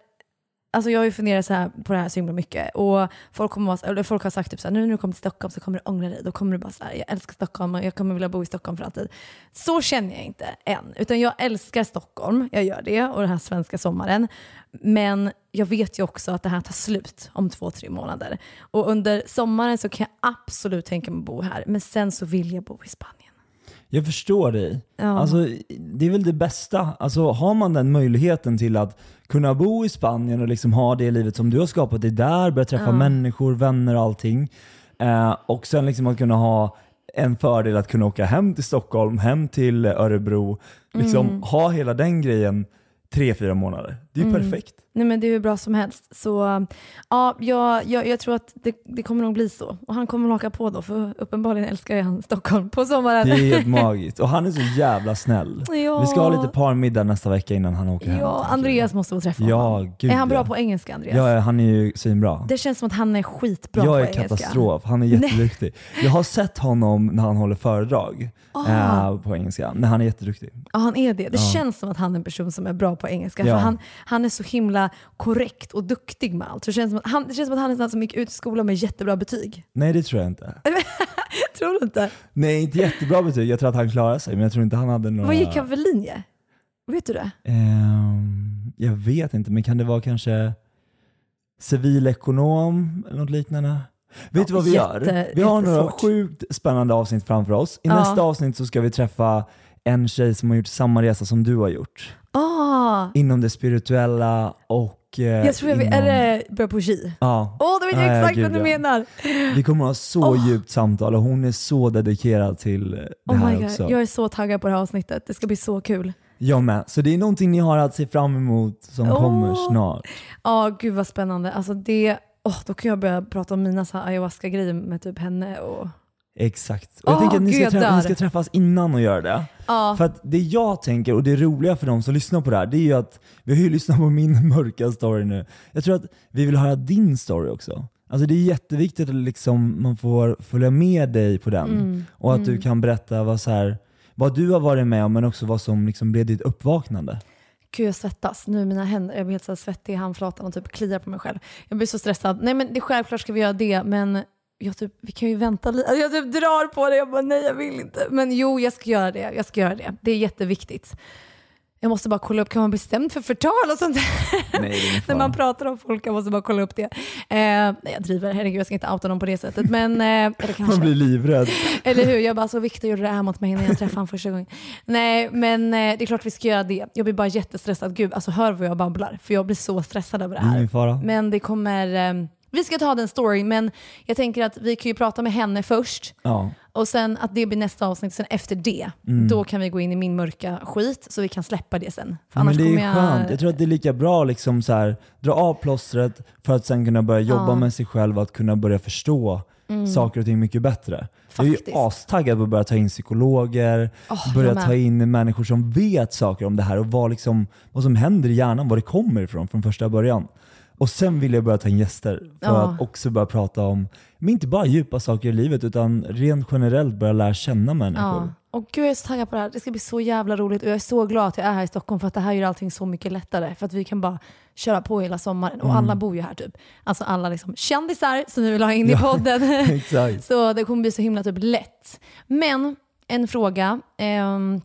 Speaker 3: Alltså jag har ju funderat så här på det här så himla mycket. Och folk, kommer vara, eller folk har sagt typ så här, nu när du kommer till Stockholm så kommer du ångra dig. Då kommer du bara så här, jag älskar Stockholm och jag kommer vilja bo i Stockholm för alltid. Så känner jag inte än. Utan jag älskar Stockholm, jag gör det, och den här svenska sommaren. Men jag vet ju också att det här tar slut om två, tre månader. Och under sommaren så kan jag absolut tänka mig att bo här. Men sen så vill jag bo i Spanien.
Speaker 4: Jag förstår dig.
Speaker 3: Ja.
Speaker 4: Alltså, det är väl det bästa. Alltså, har man den möjligheten till att kunna bo i Spanien och liksom ha det livet som du har skapat dig där, börja träffa
Speaker 3: Ja.
Speaker 4: människor, vänner och allting. Eh, och sen liksom att kunna ha en fördel att kunna åka hem till Stockholm, hem till Örebro. Liksom
Speaker 3: Mm.
Speaker 4: ha hela den grejen tre, fyra månader. Det är ju
Speaker 3: Mm.
Speaker 4: perfekt.
Speaker 3: Nej men det är hur bra som helst. Så ja, jag, jag, jag tror att det, det kommer nog bli så. Och han kommer haka på då, för uppenbarligen älskar han Stockholm på sommaren.
Speaker 4: Det är helt *laughs* magiskt. Och han är så jävla snäll.
Speaker 3: Ja.
Speaker 4: Vi ska ha lite parmiddag nästa vecka innan han åker hem.
Speaker 3: Ja, Andreas måste få träffa
Speaker 4: Ja,
Speaker 3: honom.
Speaker 4: gud
Speaker 3: är han bra
Speaker 4: ja.
Speaker 3: på engelska, Andreas?
Speaker 4: Ja, han är ju svinbra.
Speaker 3: Det känns som att han är skitbra
Speaker 4: jag
Speaker 3: på
Speaker 4: är
Speaker 3: engelska.
Speaker 4: katastrof, han är jätteduktig. Jag har sett honom när han håller föredrag eh, på engelska, men han är jätteduktig.
Speaker 3: Ja, han är det. Det känns som att han är en person som är bra på engelska. För han, han är så himla korrekt och duktig med allt. Så det, känns som att han, det känns som att han är sån som gick ut skolan med jättebra betyg.
Speaker 4: Nej det tror jag inte. *laughs*
Speaker 3: Tror du inte?
Speaker 4: Nej inte jättebra betyg, jag tror att han klarar sig men jag tror inte han hade några...
Speaker 3: Vad gick han för linje? Vet du det?
Speaker 4: Ehm, jag vet inte, men kan det vara kanske civilekonom eller något liknande? Vet du vad vi gör?
Speaker 3: jätte-
Speaker 4: Vi har några sjukt spännande avsnitt framför oss. I
Speaker 3: Ja.
Speaker 4: nästa avsnitt så ska vi träffa en tjej som har gjort samma resa som du har gjort.
Speaker 3: Ah,
Speaker 4: Inom det spirituella och eh,
Speaker 3: jag tror jag
Speaker 4: inom...
Speaker 3: är det börjar på J?
Speaker 4: Ja.
Speaker 3: Åh, då vet jag
Speaker 4: Ja,
Speaker 3: exakt
Speaker 4: gud,
Speaker 3: vad du
Speaker 4: ja.
Speaker 3: menar.
Speaker 4: Vi kommer ha så
Speaker 3: Åh.
Speaker 4: djupt samtal och hon är så dedikerad till det
Speaker 3: Oh
Speaker 4: här
Speaker 3: my God.
Speaker 4: också.
Speaker 3: Jag är så taggad på det här avsnittet. Det ska bli så kul.
Speaker 4: Jag med. Så det är någonting ni har att se fram emot som
Speaker 3: Åh.
Speaker 4: kommer snart.
Speaker 3: Ja, gud vad spännande. Alltså det, åh, då kan jag börja prata om mina ayahuasca-grejer med typ henne. Och...
Speaker 4: Exakt. Och jag
Speaker 3: Åh,
Speaker 4: tänker att ni ska,
Speaker 3: jag
Speaker 4: trä-
Speaker 3: dör.
Speaker 4: ni ska träffas innan och göra det.
Speaker 3: Ja.
Speaker 4: För att det jag tänker, och det roliga för de som lyssnar på det här, det är ju att vi har ju *laughs* lyssnat på min mörka story nu. Jag tror att vi vill höra din story också. Alltså det är jätteviktigt att liksom man får följa med dig på den.
Speaker 3: Mm.
Speaker 4: Och att du
Speaker 3: Mm.
Speaker 4: kan berätta vad, så här, vad du har varit med om, men också vad som liksom blev ditt uppvaknande.
Speaker 3: Gud jag svettas nu, mina händer, jag blir helt så svettig i handflatan och typ kliar på mig själv. Jag blir så stressad. Nej men det, självklart ska vi göra det, men jag typ, vi kan ju vänta lite. Alltså, jag typ drar på det, jag bara nej jag vill inte. Men jo, jag ska göra det. Jag ska göra det. Det är jätteviktigt. Jag måste bara kolla upp, kan man bli stämd för förtal och sånt där?
Speaker 4: Nej, *laughs*
Speaker 3: När man pratar om folk, jag måste bara kolla upp det. Eh, nej jag driver, herregud jag ska inte outa dem på det sättet. Men, eh.
Speaker 4: Man blir livrädd.
Speaker 3: Eller hur? Jag bara, så Victor gjorde det här mot mig när jag träffade honom första gången. Nej, men eh, det är klart vi ska göra det. Jag blir bara jättestressad. Gud, alltså hör vad jag babblar. För jag blir så stressad över det
Speaker 4: Det är
Speaker 3: här.
Speaker 4: ingen fara.
Speaker 3: Men det kommer... Eh, vi ska ta den story, men jag tänker att vi kan ju prata med henne först.
Speaker 4: Ja.
Speaker 3: Och sen att det blir nästa avsnitt, sen efter det,
Speaker 4: Mm.
Speaker 3: då kan vi gå in i min mörka skit så vi kan släppa det sen. För
Speaker 4: men det är
Speaker 3: jag...
Speaker 4: skönt. Jag tror att det är lika bra liksom så här, dra av plåstret för att sen kunna börja jobba
Speaker 3: Ja.
Speaker 4: med sig själv och att kunna börja förstå
Speaker 3: Mm.
Speaker 4: saker och ting mycket bättre. Jag är ju
Speaker 3: Faktiskt.
Speaker 4: astaggad på att börja ta in psykologer,
Speaker 3: Åh,
Speaker 4: börja ta in människor som vet saker om det här och vad, liksom, vad som händer i hjärnan, var det kommer ifrån från första början. Och sen vill jag börja ta in gäster för
Speaker 3: Ja.
Speaker 4: att också börja prata om, men inte bara djupa saker i livet utan rent generellt börja lära känna människor.
Speaker 3: Ja. Och gud jag är så taggad på det här. Det ska bli så jävla roligt och jag är så glad att jag är här i Stockholm för att det här gör allting så mycket lättare. För att vi kan bara köra på hela sommaren och
Speaker 4: Mm.
Speaker 3: alla bor ju här typ. Alltså alla liksom kändisar som vi vill ha in i *laughs* podden. så det kommer bli så himla typ lätt. Men en fråga. ehm,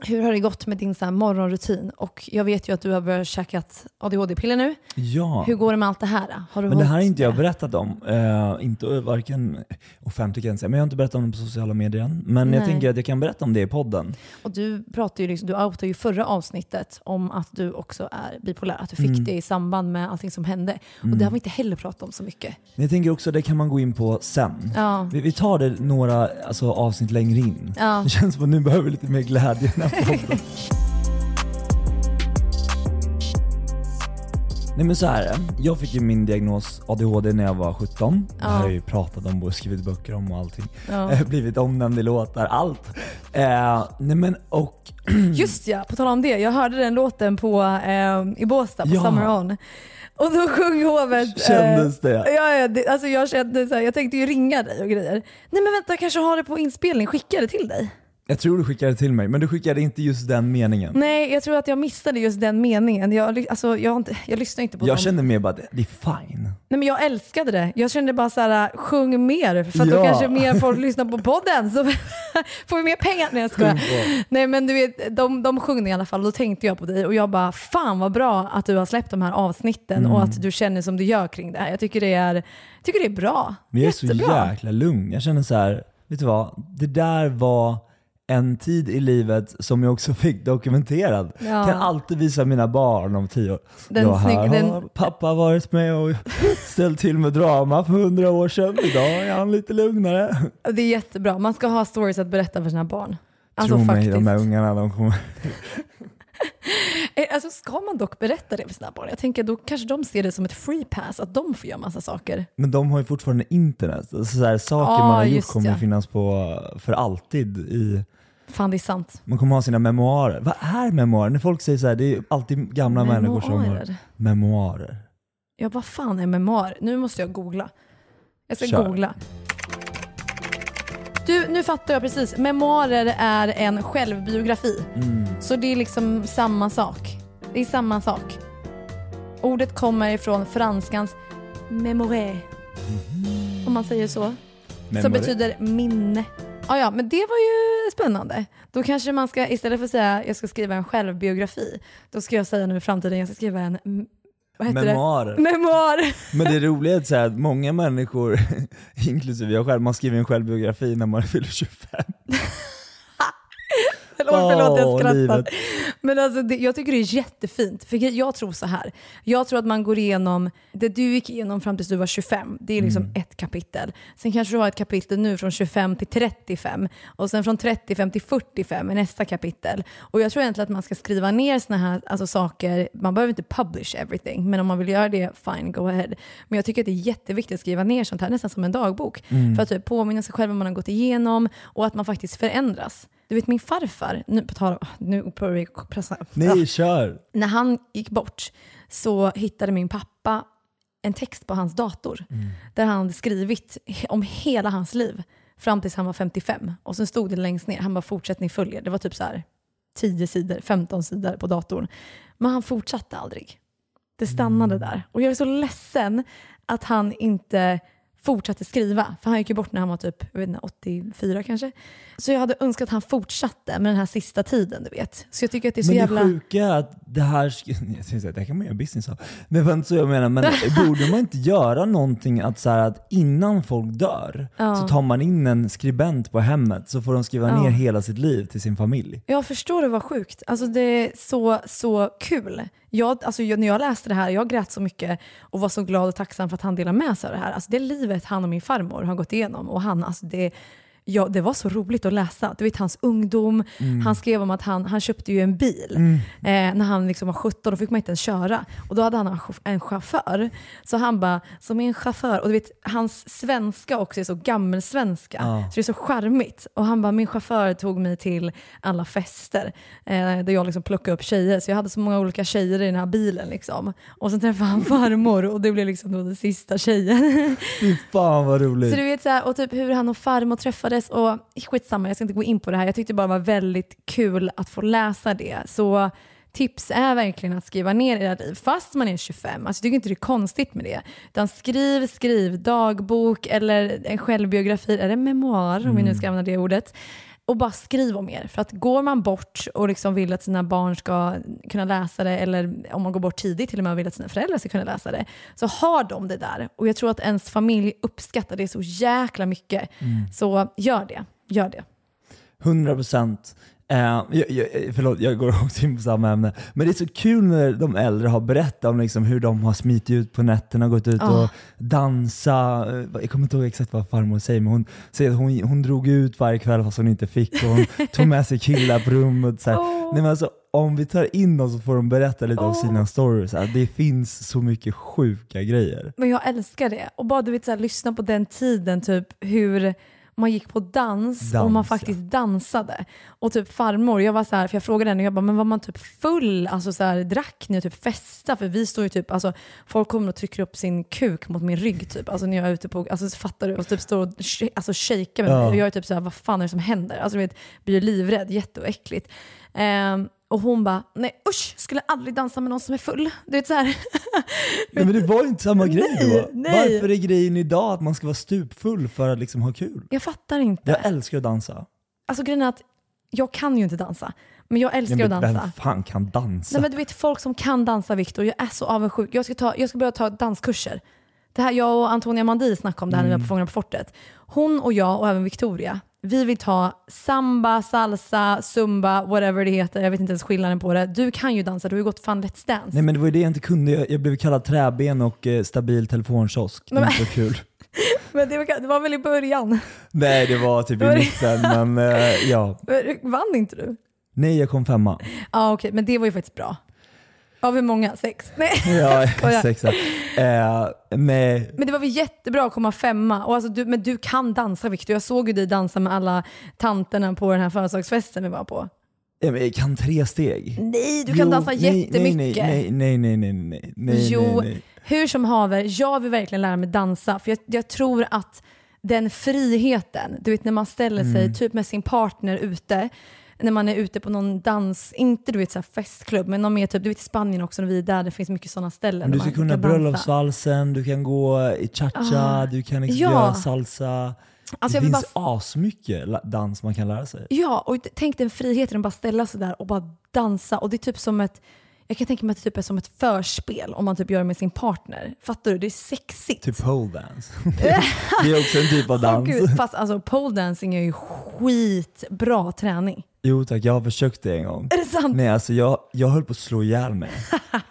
Speaker 3: hur har det gått med din så här morgonrutin? Och jag vet ju att du har börjat käkat ADHD-piller nu.
Speaker 4: Ja.
Speaker 3: Hur går det med allt det här? Har du
Speaker 4: Men det här har inte jag berättat om. Eh, inte varken offentligt kan jag säga, men jag har inte berättat om det på sociala medier än. Men jag
Speaker 3: Nej.
Speaker 4: tänker att jag kan berätta om det i podden.
Speaker 3: Och du pratade ju, liksom, du outade ju förra avsnittet om att du också är bipolär. Att du fick
Speaker 4: Mm.
Speaker 3: det i samband med allting som hände. Och
Speaker 4: Mm.
Speaker 3: det har vi inte heller pratat om så mycket.
Speaker 4: Men jag tänker också att det kan man gå in på sen.
Speaker 3: Ja.
Speaker 4: Vi, vi tar det några alltså, avsnitt längre in.
Speaker 3: Ja.
Speaker 4: Det känns som att nu behöver vi lite mer glädje *laughs* Nej men så här är det. Jag fick ju min diagnos ADHD när jag var 17. Det här
Speaker 3: Ja.
Speaker 4: har jag ju pratat om och skrivit böcker om och allting.
Speaker 3: Ja.
Speaker 4: Eh, Blivit omnämnd i låtar, allt. Eh, nej men och... *clears throat*
Speaker 3: Just ja, på tal om det. Jag hörde den låten på, eh, i Båstad på
Speaker 4: Ja.
Speaker 3: Summer On. Och då sjöng hovet.
Speaker 4: Kändes det?
Speaker 3: Ja, ja det, alltså jag kände så här, jag tänkte ju ringa dig och grejer. Nej men vänta, jag kanske har det på inspelning. Skicka det till dig.
Speaker 4: Jag tror du skickade till mig, men du skickade inte just den meningen.
Speaker 3: Nej, jag tror att jag missade just den meningen. Jag, alltså, jag, har inte, jag lyssnar inte på
Speaker 4: Jag
Speaker 3: dem.
Speaker 4: kände mer bara, det det är fine.
Speaker 3: Nej, men jag älskade det. Jag kände bara så här, sjung mer för att då
Speaker 4: Ja.
Speaker 3: kanske mer folk lyssnar på podden så *laughs* får vi mer pengar. Nej jag skojar. Nej men du vet, de, de sjöng i alla fall och då tänkte jag på dig och jag bara fan vad bra att du har släppt de här avsnitten och
Speaker 4: Mm.
Speaker 3: att du känner som du gör kring det här. Jag tycker det är, jag tycker det är bra.
Speaker 4: Men jag är så
Speaker 3: Jättebra.
Speaker 4: jäkla lugn. Jag känner så här, vet du vad? Det där var en tid i livet som jag också *laughs* fick dokumenterad.
Speaker 3: Ja.
Speaker 4: Kan alltid visa mina barn om tio år.
Speaker 3: Den
Speaker 4: ja, här
Speaker 3: snygg- den-
Speaker 4: har pappa varit med och *laughs* ställt till med drama för hundra år sedan. Idag är han lite lugnare.
Speaker 3: Det är jättebra. Man ska ha stories att berätta för sina barn. Alltså
Speaker 4: Tro mig,
Speaker 3: faktiskt.
Speaker 4: de här ungarna, de kommer... *laughs*
Speaker 3: Eh, Alltså, ska man dock berätta det för sina barn? Jag tänker då kanske de ser det som ett free pass, att de får göra massa saker.
Speaker 4: Men de har ju fortfarande internet. Alltså så här, saker
Speaker 3: Ja,
Speaker 4: man har gjort kommer
Speaker 3: ja.
Speaker 4: finnas på för alltid i
Speaker 3: Fan det är sant.
Speaker 4: Man kommer ha sina memoarer. Vad är memoarer? När folk säger så här, det är alltid gamla människor som har
Speaker 3: Memoarer.
Speaker 4: memoarer.
Speaker 3: Ja vad fan är memoar? Nu måste jag googla. Jag ska
Speaker 4: Kör.
Speaker 3: googla. Du, nu fattar jag precis. Memoarer är en självbiografi.
Speaker 4: Mm.
Speaker 3: Så det är liksom samma sak. Det är samma sak. Ordet kommer ifrån franskans mémoré. Om man säger så. Som
Speaker 4: Memory.
Speaker 3: betyder minne. Ah, ja, men det var ju spännande. Då kanske man ska, istället för att säga jag ska skriva en självbiografi, då ska jag säga nu i framtiden jag ska skriva en vad heter
Speaker 4: Memoarer.
Speaker 3: det?
Speaker 4: Men det roliga är att, så att många människor, *laughs* inklusive jag själv, man skriver en självbiografi när man fyller 25. *laughs* *laughs*
Speaker 3: Förlåt, förlåt jag
Speaker 4: Åh,
Speaker 3: skrattar. Men alltså, det, jag tycker det är jättefint. För jag tror så här. Jag tror att man går igenom, det du gick igenom fram tills du var 25, det är liksom
Speaker 4: Mm.
Speaker 3: ett kapitel. Sen kanske du har ett kapitel nu från 25 till 35 och sen från 35 till 45 är nästa kapitel. Och jag tror egentligen att man ska skriva ner såna här alltså, saker, man behöver inte publish everything, men om man vill göra det, fine, go ahead. Men jag tycker att det är jätteviktigt att skriva ner sånt här, nästan som en dagbok.
Speaker 4: Mm.
Speaker 3: För att typ, påminna sig själv vad man har gått igenom och att man faktiskt förändras. Du vet min farfar, nu på tal nu börjar vi pressa.
Speaker 4: Nej, kör!
Speaker 3: När han gick bort så hittade min pappa en text på hans dator där han hade skrivit om hela hans liv fram tills han var 55. Och sen stod det längst ner, han bara fortsättning följer. Det var typ så här 10 sidor, 15 sidor på datorn. Men han fortsatte aldrig. Det stannade där. Och jag är så ledsen att han inte fortsatte skriva. För han gick ju bort när han var typ jag vet inte, 84 kanske. Så jag hade önskat att han fortsatte med den här sista tiden, du vet. Så jag tycker att det är så
Speaker 4: Men
Speaker 3: jävla...
Speaker 4: det sjuka är att det här, *laughs* jag säga, det här kan man göra business av. Men det var inte så jag menar, men *laughs* borde man inte göra någonting att, så här, att innan folk dör
Speaker 3: Ja.
Speaker 4: så tar man in en skribent på hemmet så får de skriva
Speaker 3: Ja.
Speaker 4: ner hela sitt liv till sin familj.
Speaker 3: Jag förstår det var sjukt. Alltså det är så, så kul. Jag, alltså när jag läste det här, jag grät så mycket och var så glad och tacksam för att han delade med sig av det här. Alltså det livet han och min farmor har gått igenom och han, alltså det, ja, det var så roligt att läsa. Du vet hans ungdom, han skrev om att han, han köpte ju en bil eh, när han liksom var 17, då fick man inte ens köra. Och då hade han en chauff- en chaufför. Så han bara, som en chaufför, och du vet hans svenska också är så gammelsvenska.
Speaker 4: Ja.
Speaker 3: Så det är så charmigt. Och han bara, min chaufför tog mig till alla fester eh, där jag liksom plockade upp tjejer. Så jag hade så många olika tjejer i den här bilen. Liksom. Och sen träffade han farmor och det blev liksom då den sista tjejen.
Speaker 4: Fy fan vad roligt.
Speaker 3: så du vet så här, och typ hur han och farmor träffades och skitsamma, jag ska inte gå in på det här. Jag tyckte bara det var väldigt kul att få läsa det. Så tips är verkligen att skriva ner era liv, fast man är 25. Alltså, jag tycker inte det är konstigt med det. Utan skriv, skriv dagbok eller en självbiografi, eller memoar om vi nu ska använda det ordet. Och bara skriv om er. För att går man bort och liksom vill att sina barn ska kunna läsa det, eller om man går bort tidigt till och med vill att sina föräldrar ska kunna läsa det, så har de det där. Och jag tror att ens familj uppskattar det så jäkla mycket. Så gör det. Gör det.
Speaker 4: 100 procent. Eh, jag, jag, förlåt, jag går *laughs* också in på samma ämne. Men det är så kul när de äldre har berättat om liksom hur de har smitit ut på nätterna, gått ut
Speaker 3: Ja.
Speaker 4: och dansa. Eh, Jag kommer inte ihåg exakt vad farmor säger, men hon säger att hon, hon drog ut varje kväll fast hon inte fick och hon *laughs* tog med sig killar på rummet. Så.
Speaker 3: Åh.
Speaker 4: Nej, men alltså, om vi tar in dem så får de berätta lite om
Speaker 3: Åh.
Speaker 4: sina stories. Här. Det finns så mycket sjuka grejer.
Speaker 3: Men jag älskar det. Och bara du vet, så här, lyssna på den tiden, typ hur man gick på dans, och
Speaker 4: Dans,
Speaker 3: man faktiskt dansade. Och typ farmor, jag var så här, för jag frågade henne, jag bara, men var man typ full? Alltså så här, drack ni och typ festa? För vi står ju typ, alltså folk kommer och trycker upp sin kuk mot min rygg typ. Alltså när jag är ute på, alltså fattar du? Och typ står och alltså, shakar med
Speaker 4: Ja.
Speaker 3: mig. Och jag är typ så här, vad fan är det som händer? Alltså du vet, blir livrädd, jätteäckligt. Ehm, och hon bara, nej usch, skulle aldrig dansa med någon som är full. Du vet så här. *laughs*
Speaker 4: Nej, men det var ju inte samma grej då.
Speaker 3: nej.
Speaker 4: Varför är grejen idag att man ska vara stupfull för att liksom ha kul?
Speaker 3: Jag fattar inte.
Speaker 4: Jag älskar att dansa.
Speaker 3: Alltså grejen är att jag kan ju inte dansa. Men jag älskar
Speaker 4: Nej,
Speaker 3: att
Speaker 4: men
Speaker 3: dansa.
Speaker 4: Vem fan kan dansa?
Speaker 3: Nej men du vet folk som kan dansa Viktor, jag är så avundsjuk. Jag ska, ta, jag ska börja ta danskurser. Det här, jag och Antonia Mandi snackade om det här när vi var på Fångarna på fortet. Hon och jag och även Victoria, vi vill ta samba, salsa, zumba, whatever det heter. Jag vet inte ens skillnaden på det. Du kan ju dansa, du har ju gått fan Let's Dance.
Speaker 4: Nej men det var ju det jag inte kunde. Jag, jag blev kallad träben och eh, stabil telefonkiosk. Det var inte så kul. *laughs*
Speaker 3: Men det var, det var väl i början?
Speaker 4: Nej det var typ i mitten men eh, ja. *laughs*
Speaker 3: Vann inte du?
Speaker 4: Nej jag kom femma.
Speaker 3: Ja okej, men det var ju faktiskt bra. Av hur många? Sex? *laughs* Nej.
Speaker 4: Ja, *laughs* sexa. Eh, nej.
Speaker 3: Men det var väl jättebra att komma femma. Och alltså, du, men du kan dansa Victor. Jag såg ju dig dansa med alla tanterna på den här födelsedagsfesten vi var på.
Speaker 4: Jag kan tre steg.
Speaker 3: Nej, du kan dansa
Speaker 4: nej,
Speaker 3: jättemycket.
Speaker 4: Nej, nej, nej, nej, nej, nej,
Speaker 3: jo,
Speaker 4: nej, nej.
Speaker 3: hur som haver, jag vill verkligen lära mig dansa. För jag, jag tror att den friheten, du vet när man ställer sig
Speaker 4: Mm.
Speaker 3: typ med sin partner ute, när man är ute på någon dans, inte du vet så festklubb, men någon mer typ, du vet i Spanien också, när vi är där, det finns mycket sådana ställen.
Speaker 4: Men du ska kunna bröllopsvalsen, du kan gå i cha-cha,
Speaker 3: Ah,
Speaker 4: du kan liksom
Speaker 3: ja.
Speaker 4: göra salsa.
Speaker 3: Alltså,
Speaker 4: det finns asmycket la- dans man kan lära sig.
Speaker 3: Ja, och tänk den friheten att bara ställa sig där och bara dansa. Och det är typ som ett, jag kan tänka mig att det typ är som ett förspel om man typ gör det med sin partner. Fattar du? Det är sexigt.
Speaker 4: Typ pole dance. *laughs* det är också en typ av dans.
Speaker 3: Gud, fast alltså pole dancing är ju skitbra träning.
Speaker 4: Jo tack, jag har försökt det en gång.
Speaker 3: Är det sant?
Speaker 4: Nej alltså jag, jag höll på att slå ihjäl mig. *laughs*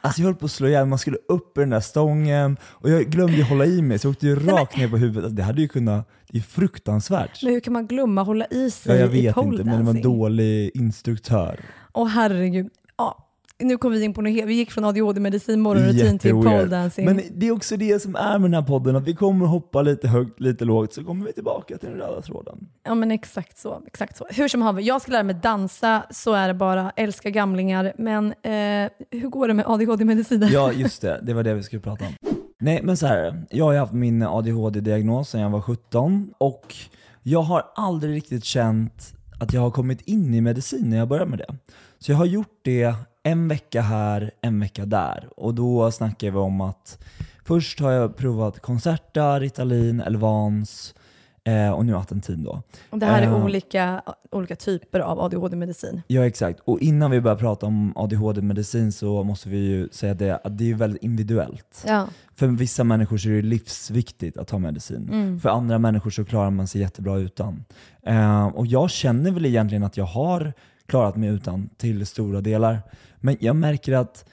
Speaker 4: Alltså jag höll på att slå ihjäl mig, man skulle upp i den där stången och jag glömde hålla i mig så jag åkte ju rakt ner på huvudet. Alltså, det hade ju kunnat, det är fruktansvärt.
Speaker 3: Men hur kan man glömma hålla i sig
Speaker 4: Ja, jag
Speaker 3: i
Speaker 4: vet
Speaker 3: pole
Speaker 4: inte, men det var en dålig instruktör.
Speaker 3: Åh herregud. Ja, nu kom vi in på något helt, vi gick från ADHD-medicin, morgonrutin till
Speaker 4: Jätteweird.
Speaker 3: pole dancing.
Speaker 4: Men det är också det som är med den här podden, att vi kommer hoppa lite högt, lite lågt, så kommer vi tillbaka till den röda tråden.
Speaker 3: Ja men exakt så. Exakt så. Hur som haver, jag ska lära mig dansa, så är det bara. Älskar gamlingar. Men eh, hur går det med ADHD-medicinen?
Speaker 4: Ja, *laughs* just det. Det var det vi skulle prata om. Nej, men så här. Jag har ju haft min ADHD-diagnos sedan jag var 17 och jag har aldrig riktigt känt att jag har kommit in i medicin när jag började med det. Så jag har gjort det en vecka här, en vecka där. Och då snackar vi om att först har jag provat Concerta, Ritalin, Elvans eh, och nu Atentin då.
Speaker 3: Och det här är
Speaker 4: Eh,
Speaker 3: olika, olika typer av ADHD-medicin.
Speaker 4: Ja exakt, och innan vi börjar prata om ADHD-medicin så måste vi ju säga det att det är väldigt individuellt.
Speaker 3: Ja.
Speaker 4: För vissa människor så är det livsviktigt att ta medicin.
Speaker 3: Mm.
Speaker 4: För andra människor så klarar man sig jättebra utan. Eh, och jag känner väl egentligen att jag har klarat mig utan till stora delar. Men jag märker att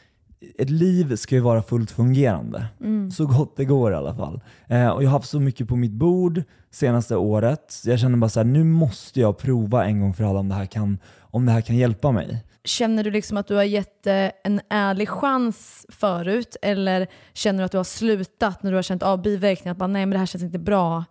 Speaker 4: ett liv ska ju vara fullt fungerande.
Speaker 3: Mm.
Speaker 4: Så gott det går i alla fall. Eh, och jag har haft så mycket på mitt bord senaste året. Jag känner bara så här, nu måste jag prova en gång för alla om det här kan, om det här kan hjälpa mig.
Speaker 3: Känner du liksom att du har gett eh, en ärlig chans förut eller känner du att du har slutat när du har känt av biverkningar? Att bara, nej men det här känns inte bra.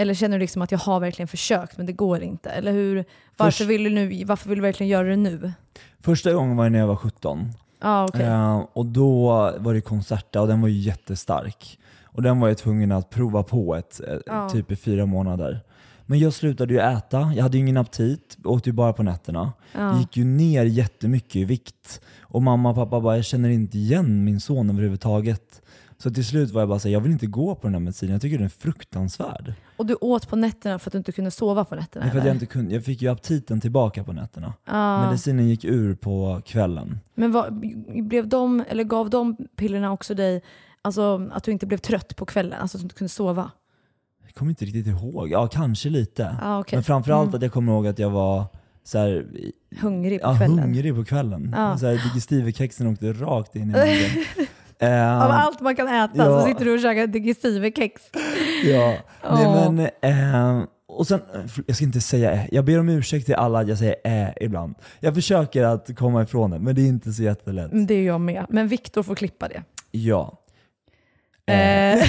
Speaker 3: Eller känner du liksom att jag har verkligen försökt men det går inte? Eller hur, varför,
Speaker 4: Först-
Speaker 3: vill du nu, varför vill du verkligen göra det nu?
Speaker 4: Första gången var när jag var 17.
Speaker 3: Ja, okej.
Speaker 4: Eh, och då var det Concerta och den var ju jättestark. Och den var jag tvungen att prova på ett,
Speaker 3: Ja.
Speaker 4: typ i fyra månader. Men jag slutade ju äta, jag hade ju ingen aptit, åt ju bara på nätterna.
Speaker 3: Ja.
Speaker 4: Gick ju ner jättemycket i vikt. Och mamma och pappa bara, jag känner inte igen min son överhuvudtaget. Så till slut var jag bara såhär, jag vill inte gå på den här medicinen, jag tycker den är fruktansvärd.
Speaker 3: Och du åt på nätterna för att du inte kunde sova på nätterna?
Speaker 4: Nej, för att jag, inte kunde, jag fick ju aptiten tillbaka på nätterna.
Speaker 3: Ja.
Speaker 4: Medicinen gick ur på kvällen.
Speaker 3: Men vad, blev de, eller gav de pillerna också dig alltså, att du inte blev trött på kvällen? Alltså att du inte kunde sova?
Speaker 4: Jag kommer inte riktigt ihåg. Ja, kanske lite.
Speaker 3: Ah, okej.
Speaker 4: Men framförallt
Speaker 3: Mm.
Speaker 4: att jag kommer ihåg att jag var så här,
Speaker 3: Hungrig på
Speaker 4: ja,
Speaker 3: kvällen?
Speaker 4: hungrig på kvällen.
Speaker 3: Ja.
Speaker 4: Så här, åkte rakt in i *laughs* magen. Eh,
Speaker 3: Av allt man kan äta
Speaker 4: ja.
Speaker 3: så sitter du och käkar digestivekex.
Speaker 4: Ja, *laughs* nej
Speaker 3: Åh.
Speaker 4: men... Eh, och sen, eh, jag ska inte säga eh, jag ber om ursäkt till alla att jag säger eh ibland. Jag försöker att komma ifrån det, men det är inte så jättelätt.
Speaker 3: Mm, Det är jag med. Men Viktor får klippa det.
Speaker 4: Ja.
Speaker 3: Eh, *laughs*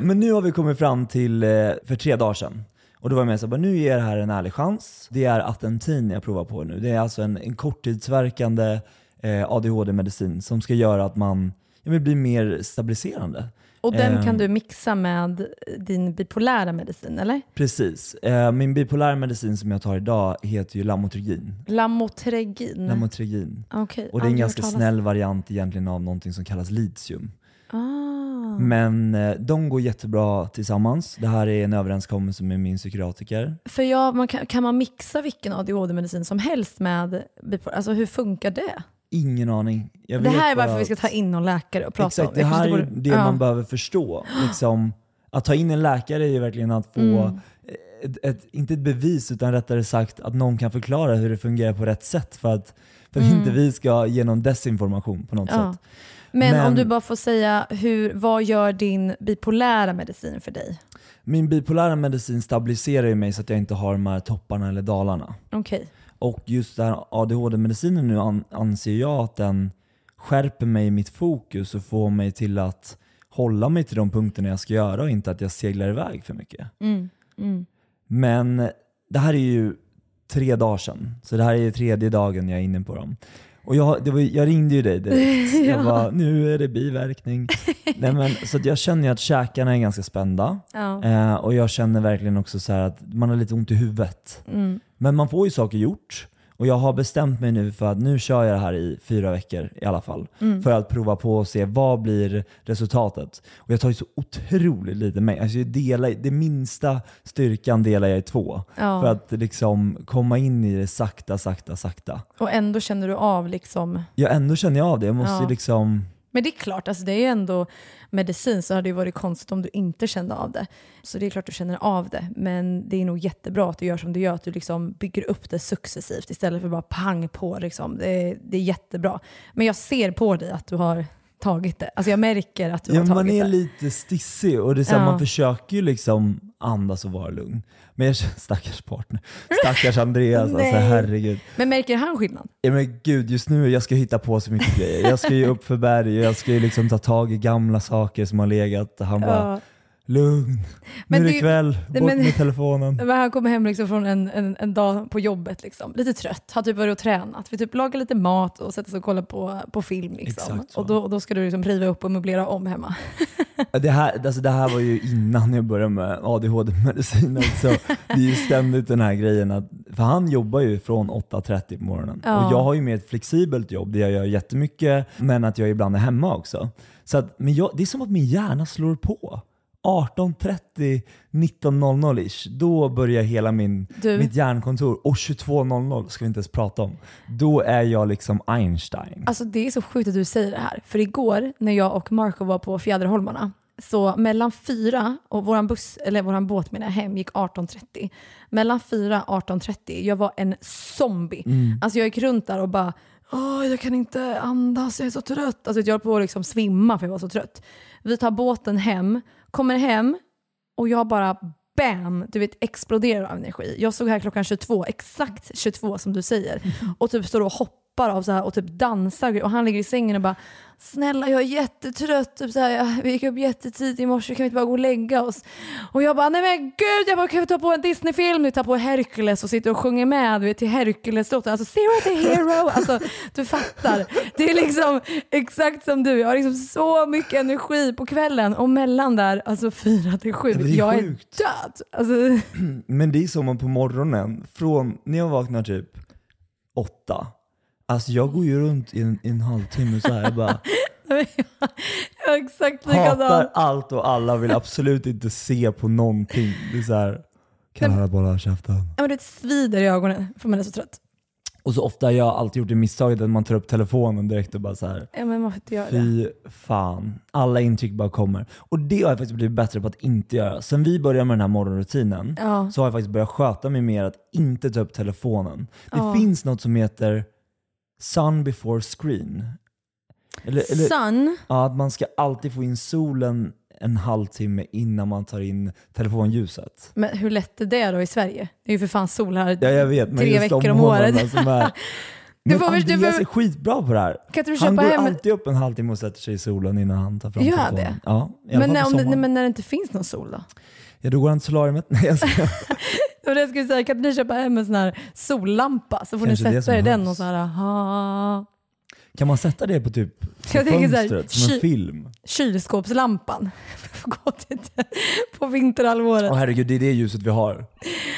Speaker 4: Men nu har vi kommit fram till, eh, för tre dagar sedan, Och då var jag med så här, nu ger jag det här en ärlig chans. Det är Atentin jag provar på nu. Det är alltså en, en korttidsverkande eh, ADHD-medicin som ska göra att man ja, men blir mer stabiliserande.
Speaker 3: Och den kan du mixa med din bipolära medicin, eller?
Speaker 4: Precis. Eh, min bipolära medicin som jag tar idag heter ju Lamotrigin.
Speaker 3: Lamotregin.
Speaker 4: Lamotrigin.
Speaker 3: Okej,
Speaker 4: Och det är en ganska snäll variant egentligen av någonting som kallas litium.
Speaker 3: Ah.
Speaker 4: Men eh, de går jättebra tillsammans. Det här är en överenskommelse med min psykiatriker.
Speaker 3: För jag, man kan, kan man mixa vilken ADHD-medicin som helst med bipolar? Alltså hur funkar det?
Speaker 4: Ingen aning. Jag
Speaker 3: Det här är varför vi ska
Speaker 4: att-
Speaker 3: ta in någon läkare och prata
Speaker 4: Exakt,
Speaker 3: om.
Speaker 4: det
Speaker 3: Jag
Speaker 4: här är
Speaker 3: borde-
Speaker 4: det
Speaker 3: ja.
Speaker 4: man behöver förstå. Liksom, att ta in en läkare är ju verkligen att få,
Speaker 3: Mm.
Speaker 4: ett, ett, inte ett bevis utan rättare sagt att någon kan förklara hur det fungerar på rätt sätt för att, för att
Speaker 3: Mm.
Speaker 4: inte vi ska ge någon desinformation på något
Speaker 3: Ja.
Speaker 4: sätt.
Speaker 3: Men,
Speaker 4: Men-
Speaker 3: om du bara får säga, hur, vad gör din bipolära medicin för dig?
Speaker 4: Min bipolära medicin stabiliserar ju mig så att jag inte har de här topparna eller dalarna.
Speaker 3: Okej.
Speaker 4: Och just den här ADHD-medicinen nu an, anser jag att den skärper mig i mitt fokus och får mig till att hålla mig till de punkterna jag ska göra och inte att jag seglar iväg för mycket.
Speaker 3: Mm. Mm.
Speaker 4: Men det här är ju tre dagar sedan, så det här är ju tredje dagen jag är inne på dem. Och jag, var, jag ringde ju dig direkt. *laughs*
Speaker 3: Ja.
Speaker 4: Jag bara, nu är det biverkning. *laughs* Nej, men, så jag känner ju att käkarna är ganska spända.
Speaker 3: Ja.
Speaker 4: Eh, och jag känner verkligen också så att man har lite ont i huvudet.
Speaker 3: Mm.
Speaker 4: Men man får ju saker gjort. Och jag har bestämt mig nu för att nu kör jag det här i fyra veckor i alla fall.
Speaker 3: Mm.
Speaker 4: För att prova på och se vad blir resultatet. Och jag tar ju så otroligt lite med. Alltså jag delar, det minsta styrkan delar jag i två.
Speaker 3: Ja.
Speaker 4: För att liksom komma in i det sakta, sakta, sakta.
Speaker 3: Och ändå känner du av liksom...
Speaker 4: Jag ändå känner jag av det. Jag måste
Speaker 3: Ja.
Speaker 4: liksom...
Speaker 3: Men det är klart, alltså det är ju ändå medicin så hade det varit konstigt om du inte kände av det. Så det är klart du känner av det. Men det är nog jättebra att du gör som du gör, att du liksom bygger upp det successivt istället för bara pang på. Liksom. Det, är, det är jättebra. Men jag ser på dig att du har tagit det. Alltså jag märker att du
Speaker 4: Ja,
Speaker 3: har tagit
Speaker 4: man är
Speaker 3: det.
Speaker 4: lite stissig och det är så här,
Speaker 3: Ja.
Speaker 4: man försöker ju liksom andas och vara lugn. Men jag känner, *laughs* stackars partner, stackars Andreas, alltså herregud.
Speaker 3: Men märker han skillnad?
Speaker 4: Ja men gud, just nu jag ska hitta på så mycket grejer. Jag ska ju upp för berg och jag ska ju liksom ta tag i gamla saker som har legat. Han bara,
Speaker 3: Ja.
Speaker 4: Lugn,
Speaker 3: Men
Speaker 4: nu är
Speaker 3: det-
Speaker 4: kväll, bort
Speaker 3: men-
Speaker 4: med telefonen. *laughs*
Speaker 3: Men han kommer hem liksom från en, en, en dag på jobbet, liksom. lite trött, har typ varit och tränat, vi typ lagar lite mat och sätter sig och kollar på, på film. Liksom. Och, då, då ska du liksom riva upp och möblera om hemma. *laughs*
Speaker 4: Det här, alltså det här var ju innan jag började med ADHD-medicinen. Så det är ju ständigt den här grejen att, för han jobbar ju från 8.30 på morgonen.
Speaker 3: Ja.
Speaker 4: Och jag har ju mer ett flexibelt jobb där jag gör jättemycket, men att jag ibland är hemma också. Så att, men jag, det är som att min hjärna slår på. 18.30, 19.00 ish, då börjar hela min,
Speaker 3: Du-
Speaker 4: mitt hjärnkontor. Och 22.00 ska vi inte ens prata om. Då är jag liksom Einstein.
Speaker 3: Alltså det är så sjukt att du säger det här. För igår när jag och Marco var på Fjäderholmarna, så mellan fyra och våran buss, eller våran båt menar jag, hem gick 18.30. Mellan fyra och 18.30, jag var en zombie.
Speaker 4: Mm.
Speaker 3: Alltså jag gick runt där och bara, Åh, jag kan inte andas, jag är så trött. Alltså jag höll på att liksom svimma för jag var så trött. Vi tar båten hem, kommer hem och jag bara bam, du vet exploderar av energi. Jag stod här klockan 22, exakt 22 som du säger. Och typ står och hoppar av så här och typ dansar. Och han ligger i sängen och bara snälla jag är jättetrött, typ så här, jag- vi gick upp jättetidigt i morse, kan vi inte bara gå och lägga oss? Och jag bara nej men gud, jag bara, kan vi ta på en Disney-film nu, ta på Hercules och sitter och sjunger med vet, till Hercules-låten. Alltså zero to hero, *laughs* alltså du fattar. Det är liksom exakt som du, jag har liksom så mycket energi på kvällen och mellan där, alltså fyra till sju,
Speaker 4: är
Speaker 3: jag
Speaker 4: sjukt.
Speaker 3: är död. Alltså, *clears throat*
Speaker 4: Men det är som på morgonen, från när jag vaknar typ åtta, alltså jag går ju runt i en, i en halvtimme så här, jag bara *laughs*
Speaker 3: jag är exakt
Speaker 4: hatar
Speaker 3: likadan.
Speaker 4: allt och alla, vill absolut inte se på någonting. Det är så här, kan alla bara hålla käften?
Speaker 3: Ja, men det svider i ögonen för man är så trött.
Speaker 4: Och så ofta har jag alltid gjort det misstaget att man tar upp telefonen direkt och bara så här.
Speaker 3: Ja, men man får inte göra det.
Speaker 4: Fy fan. Alla intryck bara kommer. Och det har jag faktiskt blivit bättre på att inte göra. Sen vi började med den här morgonrutinen
Speaker 3: Ja.
Speaker 4: så har jag faktiskt börjat sköta mig mer att inte ta upp telefonen. Det
Speaker 3: Ja.
Speaker 4: finns något som heter sun before screen. Eller, eller,
Speaker 3: Sun,
Speaker 4: ja, att man ska alltid få in solen en halvtimme innan man tar in telefonljuset.
Speaker 3: men hur lätt är det då i Sverige? Det är ju för fan sol här
Speaker 4: Ja jag vet, men
Speaker 3: tre
Speaker 4: just
Speaker 3: veckor om året.
Speaker 4: som är. *laughs* Men
Speaker 3: får väl- du
Speaker 4: Andreas
Speaker 3: får-
Speaker 4: är skitbra på det här.
Speaker 3: Kan inte du
Speaker 4: Han går
Speaker 3: hem-
Speaker 4: alltid upp en halvtimme och sätter sig i solen innan han tar fram
Speaker 3: Gör
Speaker 4: telefonen.
Speaker 3: det?
Speaker 4: Ja,
Speaker 3: Men när, om det, men när det inte finns någon sol då?
Speaker 4: Ja, då går han till solariet. *laughs* Nej, jag skojar. *laughs*
Speaker 3: Och det skulle jag säga, kan inte ni köpa hem en sån här sollampa så får
Speaker 4: Kanske
Speaker 3: ni sätta er i den och så här, aha.
Speaker 4: Kan man sätta det på typ
Speaker 3: Jag tänker så här,
Speaker 4: fönstret som en film?
Speaker 3: kylskåpslampan. Får *laughs* gå till på vinterhalvåret.
Speaker 4: Åh herregud, det är det ljuset vi har.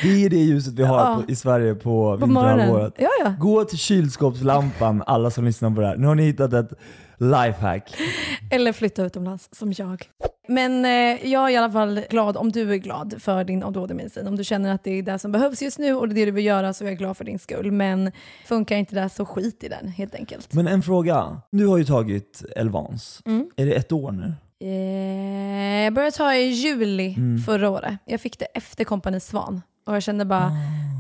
Speaker 4: Det är det ljuset vi har
Speaker 3: Ja.
Speaker 4: på, i Sverige på,
Speaker 3: På
Speaker 4: vinterhalvåret.
Speaker 3: Ja, ja.
Speaker 4: Gå till kylskåpslampan, alla som lyssnar på det här. Nu har ni hittat ett lifehack.
Speaker 3: Eller flytta utomlands som jag. Men eh, jag är i alla fall glad om du är glad för din ADHD-medicin. Om du känner att det är det som behövs just nu och det är det du vill göra så är jag glad för din skull. Men funkar inte det så skit i den helt enkelt.
Speaker 4: Men en fråga. Du har ju tagit Elvans.
Speaker 3: Mm.
Speaker 4: Är det ett år nu?
Speaker 3: Eh, jag började ta i juli
Speaker 4: Mm.
Speaker 3: förra året. Jag fick det efter Kompani Svan. Och jag kände bara,
Speaker 4: Ah.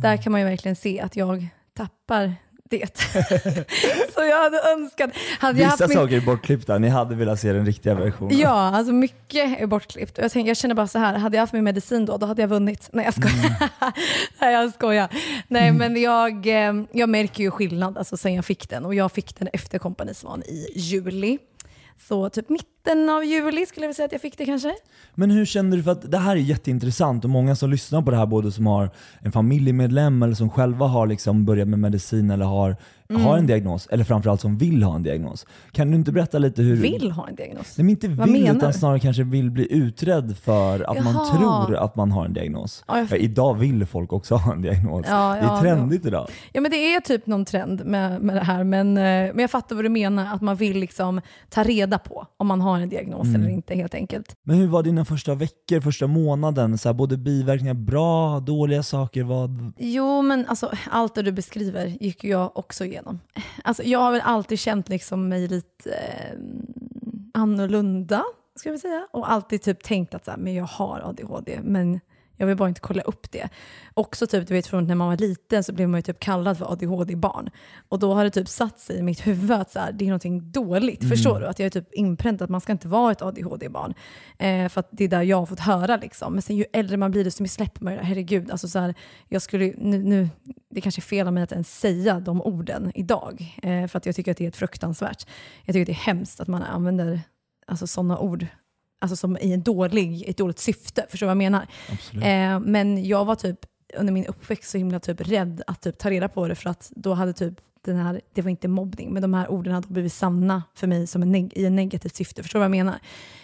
Speaker 3: där kan man ju verkligen se att jag tappar det. *laughs* *laughs* så jag hade önskat... Hade jag
Speaker 4: Vissa
Speaker 3: haft min-
Speaker 4: saker är bortklippta, ni hade velat se den riktiga versionen.
Speaker 3: Ja, alltså mycket är bortklippt. Jag, tänker, jag känner bara så här, hade jag haft min medicin då, då hade jag vunnit. Nej jag skojar. *laughs* Nej jag skojar. Nej men jag, eh, jag märker ju skillnad alltså, sen jag fick den och jag fick den efter Kompani Svan i juli. Så typ mitten av juli skulle jag vilja säga att jag fick det kanske.
Speaker 4: Men hur känner du, för att det här är jätteintressant och många som lyssnar på det här, både som har en familjemedlem eller som själva har liksom börjat med medicin eller har,
Speaker 3: Mm.
Speaker 4: har en diagnos, eller framförallt som vill ha en diagnos. Kan du inte berätta lite hur...
Speaker 3: Vill ha en diagnos.
Speaker 4: Nej men inte
Speaker 3: Vad
Speaker 4: vill,
Speaker 3: menar
Speaker 4: utan snarare kanske vill bli utredd för att man
Speaker 3: Jaha.
Speaker 4: tror att man har en diagnos.
Speaker 3: Ja,
Speaker 4: Ja, idag vill folk också ha en diagnos.
Speaker 3: Ja,
Speaker 4: det är trendigt idag.
Speaker 3: Ja men det är typ någon trend med, med det här men, eh, men jag fattar vad du menar, att man vill liksom ta reda på om man har en diagnos
Speaker 4: Mm.
Speaker 3: eller inte helt enkelt.
Speaker 4: Men hur var dina första veckor, första månaden? Så här, både biverkningar, bra, dåliga saker? Vad...
Speaker 3: Jo, men alltså, allt det du beskriver gick jag också igenom. Alltså, jag har väl alltid känt liksom mig lite eh, annorlunda, ska jag väl säga. Och alltid typ tänkt att så här, men jag har ADHD, men jag vill bara inte kolla upp det. Också typ, du vet, från när man var liten så blev man ju typ kallad för ADHD-barn. Och då har det typ satt sig i mitt huvud att så här, det är någonting dåligt.
Speaker 10: Mm.
Speaker 3: Förstår du? Att jag är typ inpräntat att man ska inte vara ett ADHD-barn. Eh, för att det är där jag har fått höra. Liksom. Men sen ju äldre man blir desto mer släpper man det. Herregud, alltså så här, jag skulle, nu, nu, det kanske är fel av mig att ens säga de orden idag. Eh, för att jag tycker att det är ett fruktansvärt. Jag tycker att det är hemskt att man använder alltså, sådana ord alltså, som i en dålig, ett dåligt syfte. Förstår du vad jag menar? Eh, men jag var typ under min uppväxt så himla typ rädd att typ ta reda på det för att då hade typ den här, det var inte mobbning, men de här orden hade blivit sanna för mig som en neg- i en negativt syfte. Förstår du vad jag menar?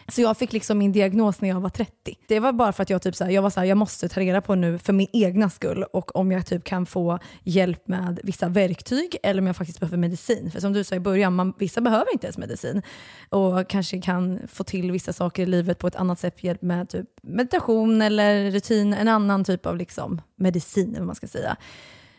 Speaker 3: Så jag fick liksom min diagnos när jag var 30. Det var bara för att jag typ så här, jag var så här, jag måste ta reda på nu för min egna skull och om jag typ kan få hjälp med vissa verktyg eller om jag faktiskt behöver medicin. För som du sa i början, man, vissa behöver inte ens medicin och kanske kan få till vissa saker i livet på ett annat sätt hjälp med typ meditation eller rutin, en annan typ av liksom medicin vad man ska säga.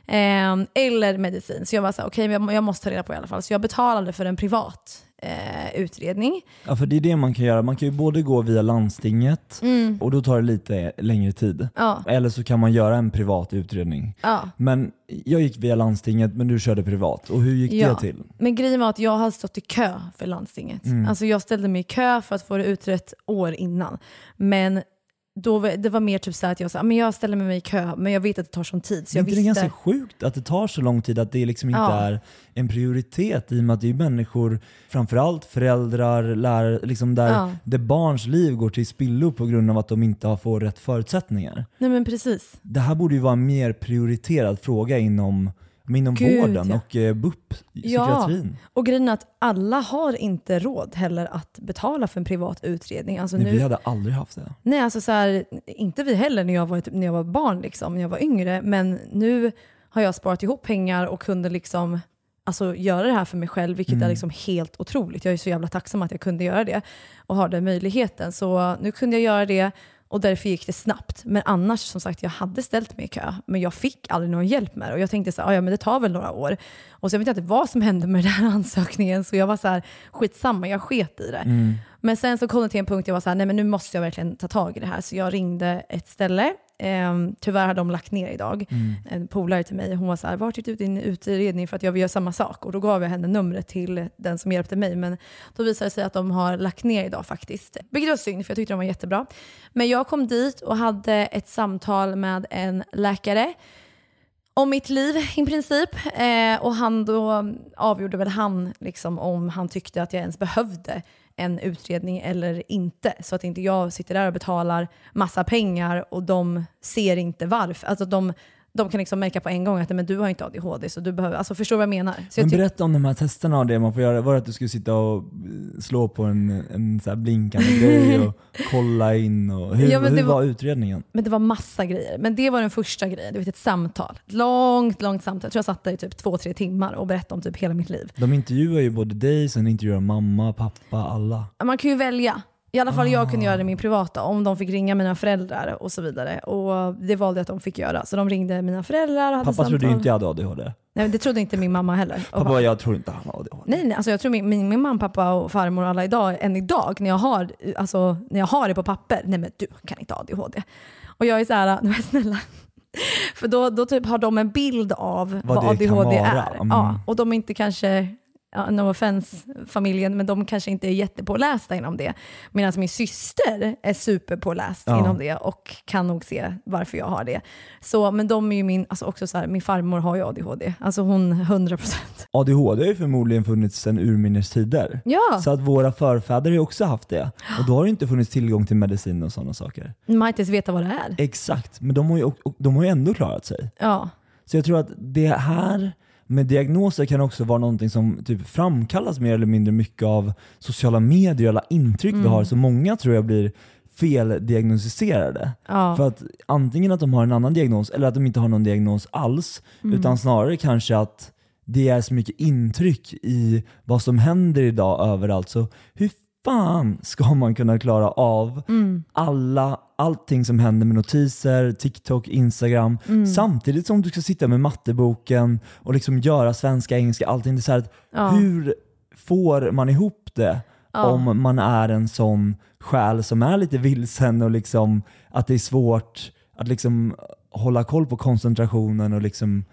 Speaker 3: Ehm, eller medicin. Så jag var så här, okej, jag, jag måste ta reda på i alla fall. Så jag betalade för en privat eh, utredning.
Speaker 4: Ja, för det är det man kan göra. Man kan ju både gå via landstinget
Speaker 3: Mm.
Speaker 4: och då tar det lite längre tid.
Speaker 3: Ja.
Speaker 4: Eller så kan man göra en privat utredning.
Speaker 3: Ja.
Speaker 4: Men jag gick via landstinget men du körde privat. Och hur gick
Speaker 3: Ja.
Speaker 4: det till?
Speaker 3: Men grejen var att jag hade stått i kö för landstinget.
Speaker 4: Mm.
Speaker 3: Alltså jag ställde mig i kö för att få det utrett år innan. Men då, det var mer typ så att jag sa, men jag ställer mig i kö, men jag vet att det tar sån tid. Så
Speaker 4: är
Speaker 3: jag
Speaker 4: inte det
Speaker 3: visste...
Speaker 4: ganska sjukt att det tar så lång tid, att det liksom inte
Speaker 3: Ja.
Speaker 4: är en prioritet i och med att det är människor, framförallt föräldrar, lärare, liksom där,
Speaker 3: Ja.
Speaker 4: där barns liv går till spillo på grund av att de inte har fått rätt förutsättningar.
Speaker 3: Nej men precis.
Speaker 4: Det här borde ju vara en mer prioriterad fråga inom, inom
Speaker 3: Gud,
Speaker 4: vården
Speaker 3: ja.
Speaker 4: och eh, BUP, psykiatrin.
Speaker 3: och grejen är att alla har inte råd heller att betala för en privat utredning. Alltså
Speaker 4: Nej,
Speaker 3: nu...
Speaker 4: Vi hade aldrig haft det.
Speaker 3: Nej, alltså så här, inte vi heller när jag var, när jag var barn, liksom, när jag var yngre. Men nu har jag sparat ihop pengar och kunde liksom, alltså, göra det här för mig själv, vilket
Speaker 10: Mm.
Speaker 3: är liksom helt otroligt. Jag är så jävla tacksam att jag kunde göra det och har den möjligheten. Så nu kunde jag göra det och därför gick det snabbt. Men annars, som sagt, jag hade ställt mig i kö, men jag fick aldrig någon hjälp med det. Och jag tänkte så här, "Ah, ja men det tar väl några år. Och så jag vet inte vad som hände med *laughs* den här ansökningen, så jag var så här, skitsamma, jag sket i det.
Speaker 10: Mm.
Speaker 3: Men sen så kom det till en punkt där jag var så här, nej men nu måste jag verkligen ta tag i det här. Så jag ringde ett ställe. Ehm, tyvärr har de lagt ner idag.
Speaker 10: Mm.
Speaker 3: En polare till mig, hon var så här, vart är du din utredning för att jag vill göra samma sak? Och då gav jag henne numret till den som hjälpte mig. Men då visade det sig att de har lagt ner idag faktiskt. Vilket var synd för jag tyckte de var jättebra. Men jag kom dit och hade ett samtal med en läkare. om mitt liv i princip. Eh, och han då avgjorde väl han liksom, om han tyckte att jag ens behövde en utredning eller inte. Så att inte jag sitter där och betalar massa pengar och de ser inte varför. Alltså de, de kan liksom märka på en gång att men du har inte ADHD, så du behöver, alltså förstår du vad jag menar? Så jag
Speaker 4: Men
Speaker 3: tyck-
Speaker 4: berätta om de här testerna och det man får göra. Var det att du skulle sitta och slå på en, en så blinkande *laughs* grej och kolla in? Och, hur
Speaker 3: Ja,
Speaker 4: hur var,
Speaker 3: var-
Speaker 4: utredningen?
Speaker 3: Men det var massa grejer. Men det var den första grejen, du vet ett samtal. Ett långt, långt samtal. Jag tror jag satt där i typ två, tre timmar och berättade om typ hela mitt liv.
Speaker 4: De intervjuar ju både dig, sen intervjuar mamma, pappa, alla.
Speaker 3: Man kan ju välja. I alla fall jag kunde
Speaker 4: Ah.
Speaker 3: göra det i min privata, om de fick ringa mina föräldrar och så vidare. Och det valde jag att de fick göra. Så de ringde mina föräldrar och hade
Speaker 4: Pappa
Speaker 3: samtal.
Speaker 4: trodde inte jag hade ADHD.
Speaker 3: Nej, det trodde inte min mamma heller.
Speaker 4: Pappa
Speaker 3: bara,
Speaker 4: jag tror inte han har ADHD.
Speaker 3: Nej, nej alltså jag tror min, min, min mamma, pappa och farmor och alla idag, än idag, när jag har, alltså, när jag har det på papper, nej men du kan inte ha ADHD. Och jag är så här, *laughs* nej men snälla. För då, då typ har de en bild av vad,
Speaker 4: kan
Speaker 3: ADHD är.
Speaker 4: Mm.
Speaker 3: Ja, och de är inte kanske, ja, no offense familjen, men de kanske inte är jättepålästa inom det. Medan min syster är superpåläst
Speaker 4: Ja.
Speaker 3: inom det och kan nog se varför jag har det. Så, men de är ju min, alltså också så här, min farmor har ju ADHD. Alltså hon 100%.
Speaker 4: ADHD har ju förmodligen funnits sedan urminnes tider.
Speaker 3: Ja.
Speaker 4: Så att våra förfäder har ju också haft det. Och då har det inte funnits tillgång till medicin och sådana saker.
Speaker 3: Man har inte ens veta vad det är.
Speaker 4: Exakt, men de har ju, de har ju ändå klarat sig.
Speaker 3: Ja.
Speaker 4: Så jag tror att det här med diagnoser kan också vara någonting som typ framkallas mer eller mindre mycket av sociala medier, alla intryck vi
Speaker 3: Mm.
Speaker 4: har. Så många tror jag blir feldiagnostiserade.
Speaker 3: Ja.
Speaker 4: För att antingen att de har en annan diagnos eller att de inte har någon diagnos alls.
Speaker 3: Mm.
Speaker 4: Utan snarare kanske att det är så mycket intryck i vad som händer idag överallt. Så hur fan ska man kunna klara av
Speaker 3: Mm.
Speaker 4: alla, allting som händer med notiser, TikTok, Instagram,
Speaker 3: Mm.
Speaker 4: samtidigt som du ska sitta med matteboken och liksom göra svenska, engelska, allting. Det är så här
Speaker 3: Ja.
Speaker 4: Hur får man ihop det
Speaker 3: Ja.
Speaker 4: om man är en sån själ som är lite vilsen och liksom att det är svårt att liksom hålla koll på koncentrationen och liksom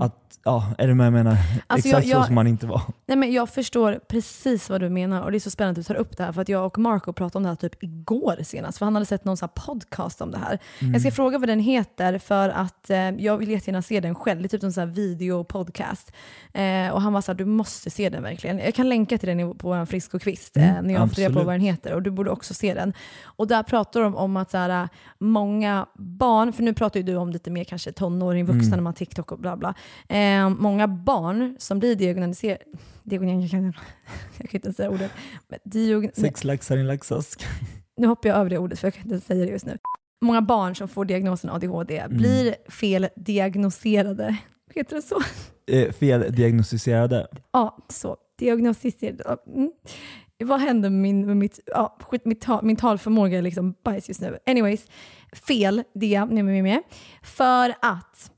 Speaker 4: att, ja, är du med jag menar?
Speaker 3: Mm. Alltså
Speaker 4: Exakt
Speaker 3: jag- jag-
Speaker 4: så som man inte var.
Speaker 3: Nej, men jag förstår precis vad du menar och det är så spännande att du tar upp det här för att jag och Marco pratade om det här typ igår senast för han hade sett någon sån podcast om det här. Jag ska fråga vad den heter för att eh, jag vill jättegärna se den själv. Det är typ en sån här videopodcast. Eh, och han var såhär, du måste se den verkligen. Jag kan länka till den på vår Frisk och Kvist eh,
Speaker 4: Mm,
Speaker 3: när jag funderar på vad den heter och du borde också se den. Och där pratar de om att så här, många barn, för nu pratar ju du om lite mer kanske tonåring, vuxna när man har TikTok och bla bla. Eh, många barn som blir diagnostiserade, diagnostiserade *laughs* jag kan inte säga ordet.
Speaker 4: Sex laxar i en laxask. *laughs*
Speaker 3: nu hoppar jag över det ordet för jag kan inte säga det just nu. Många barn som får diagnosen ADHD
Speaker 4: Mm.
Speaker 3: blir feldiagnostiserade. Heter det så?
Speaker 4: Eh, feldiagnostiserade.
Speaker 3: Ja, så. Diagnostiserade. Mm. Vad händer med, min, med mitt, ja, skit, mitt ta, min talförmåga är liksom bajs just nu. Anyways, fel, det, nu är vi med. För att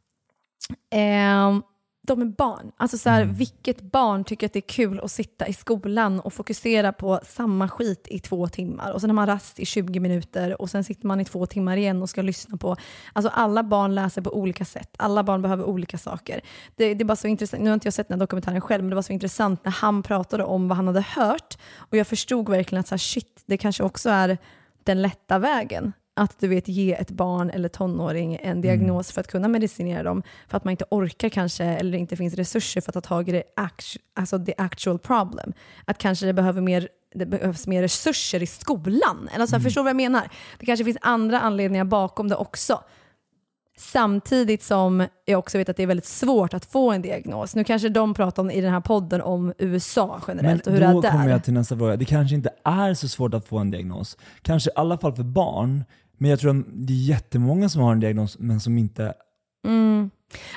Speaker 3: ehm, de är barn. Alltså så här,
Speaker 4: Mm.
Speaker 3: Vilket barn tycker att det är kul att sitta i skolan och fokusera på samma skit i två timmar och sen har man rast i 20 minuter och sen sitter man i två timmar igen och ska lyssna på... Alltså alla barn läser på olika sätt. Alla barn behöver olika saker. Det, det är bara så intressant. Nu har inte jag sett den här dokumentären själv, men det var så intressant när han pratade om vad han hade hört och jag förstod verkligen att så här, shit, det kanske också är den lätta vägen att du vet ge ett barn eller tonåring en diagnos för att kunna medicinera dem för att man inte orkar kanske eller inte finns resurser för att ta tag i det act- alltså the actual problem. Att kanske det, behöver mer, det behövs mer resurser i skolan. Eller så här, Förstår du vad jag menar? Det kanske finns andra anledningar bakom det också. Samtidigt som jag också vet att det är väldigt svårt att få en diagnos. Nu kanske de pratar om, i den här podden om USA
Speaker 4: Men
Speaker 3: generellt och hur
Speaker 4: då
Speaker 3: det är
Speaker 4: kommer
Speaker 3: där.
Speaker 4: jag till nästa fråga. Det kanske inte är så svårt att få en diagnos. Kanske i alla fall för barn. Men jag tror att det är jättemånga som har en diagnos men som inte...
Speaker 3: Mm.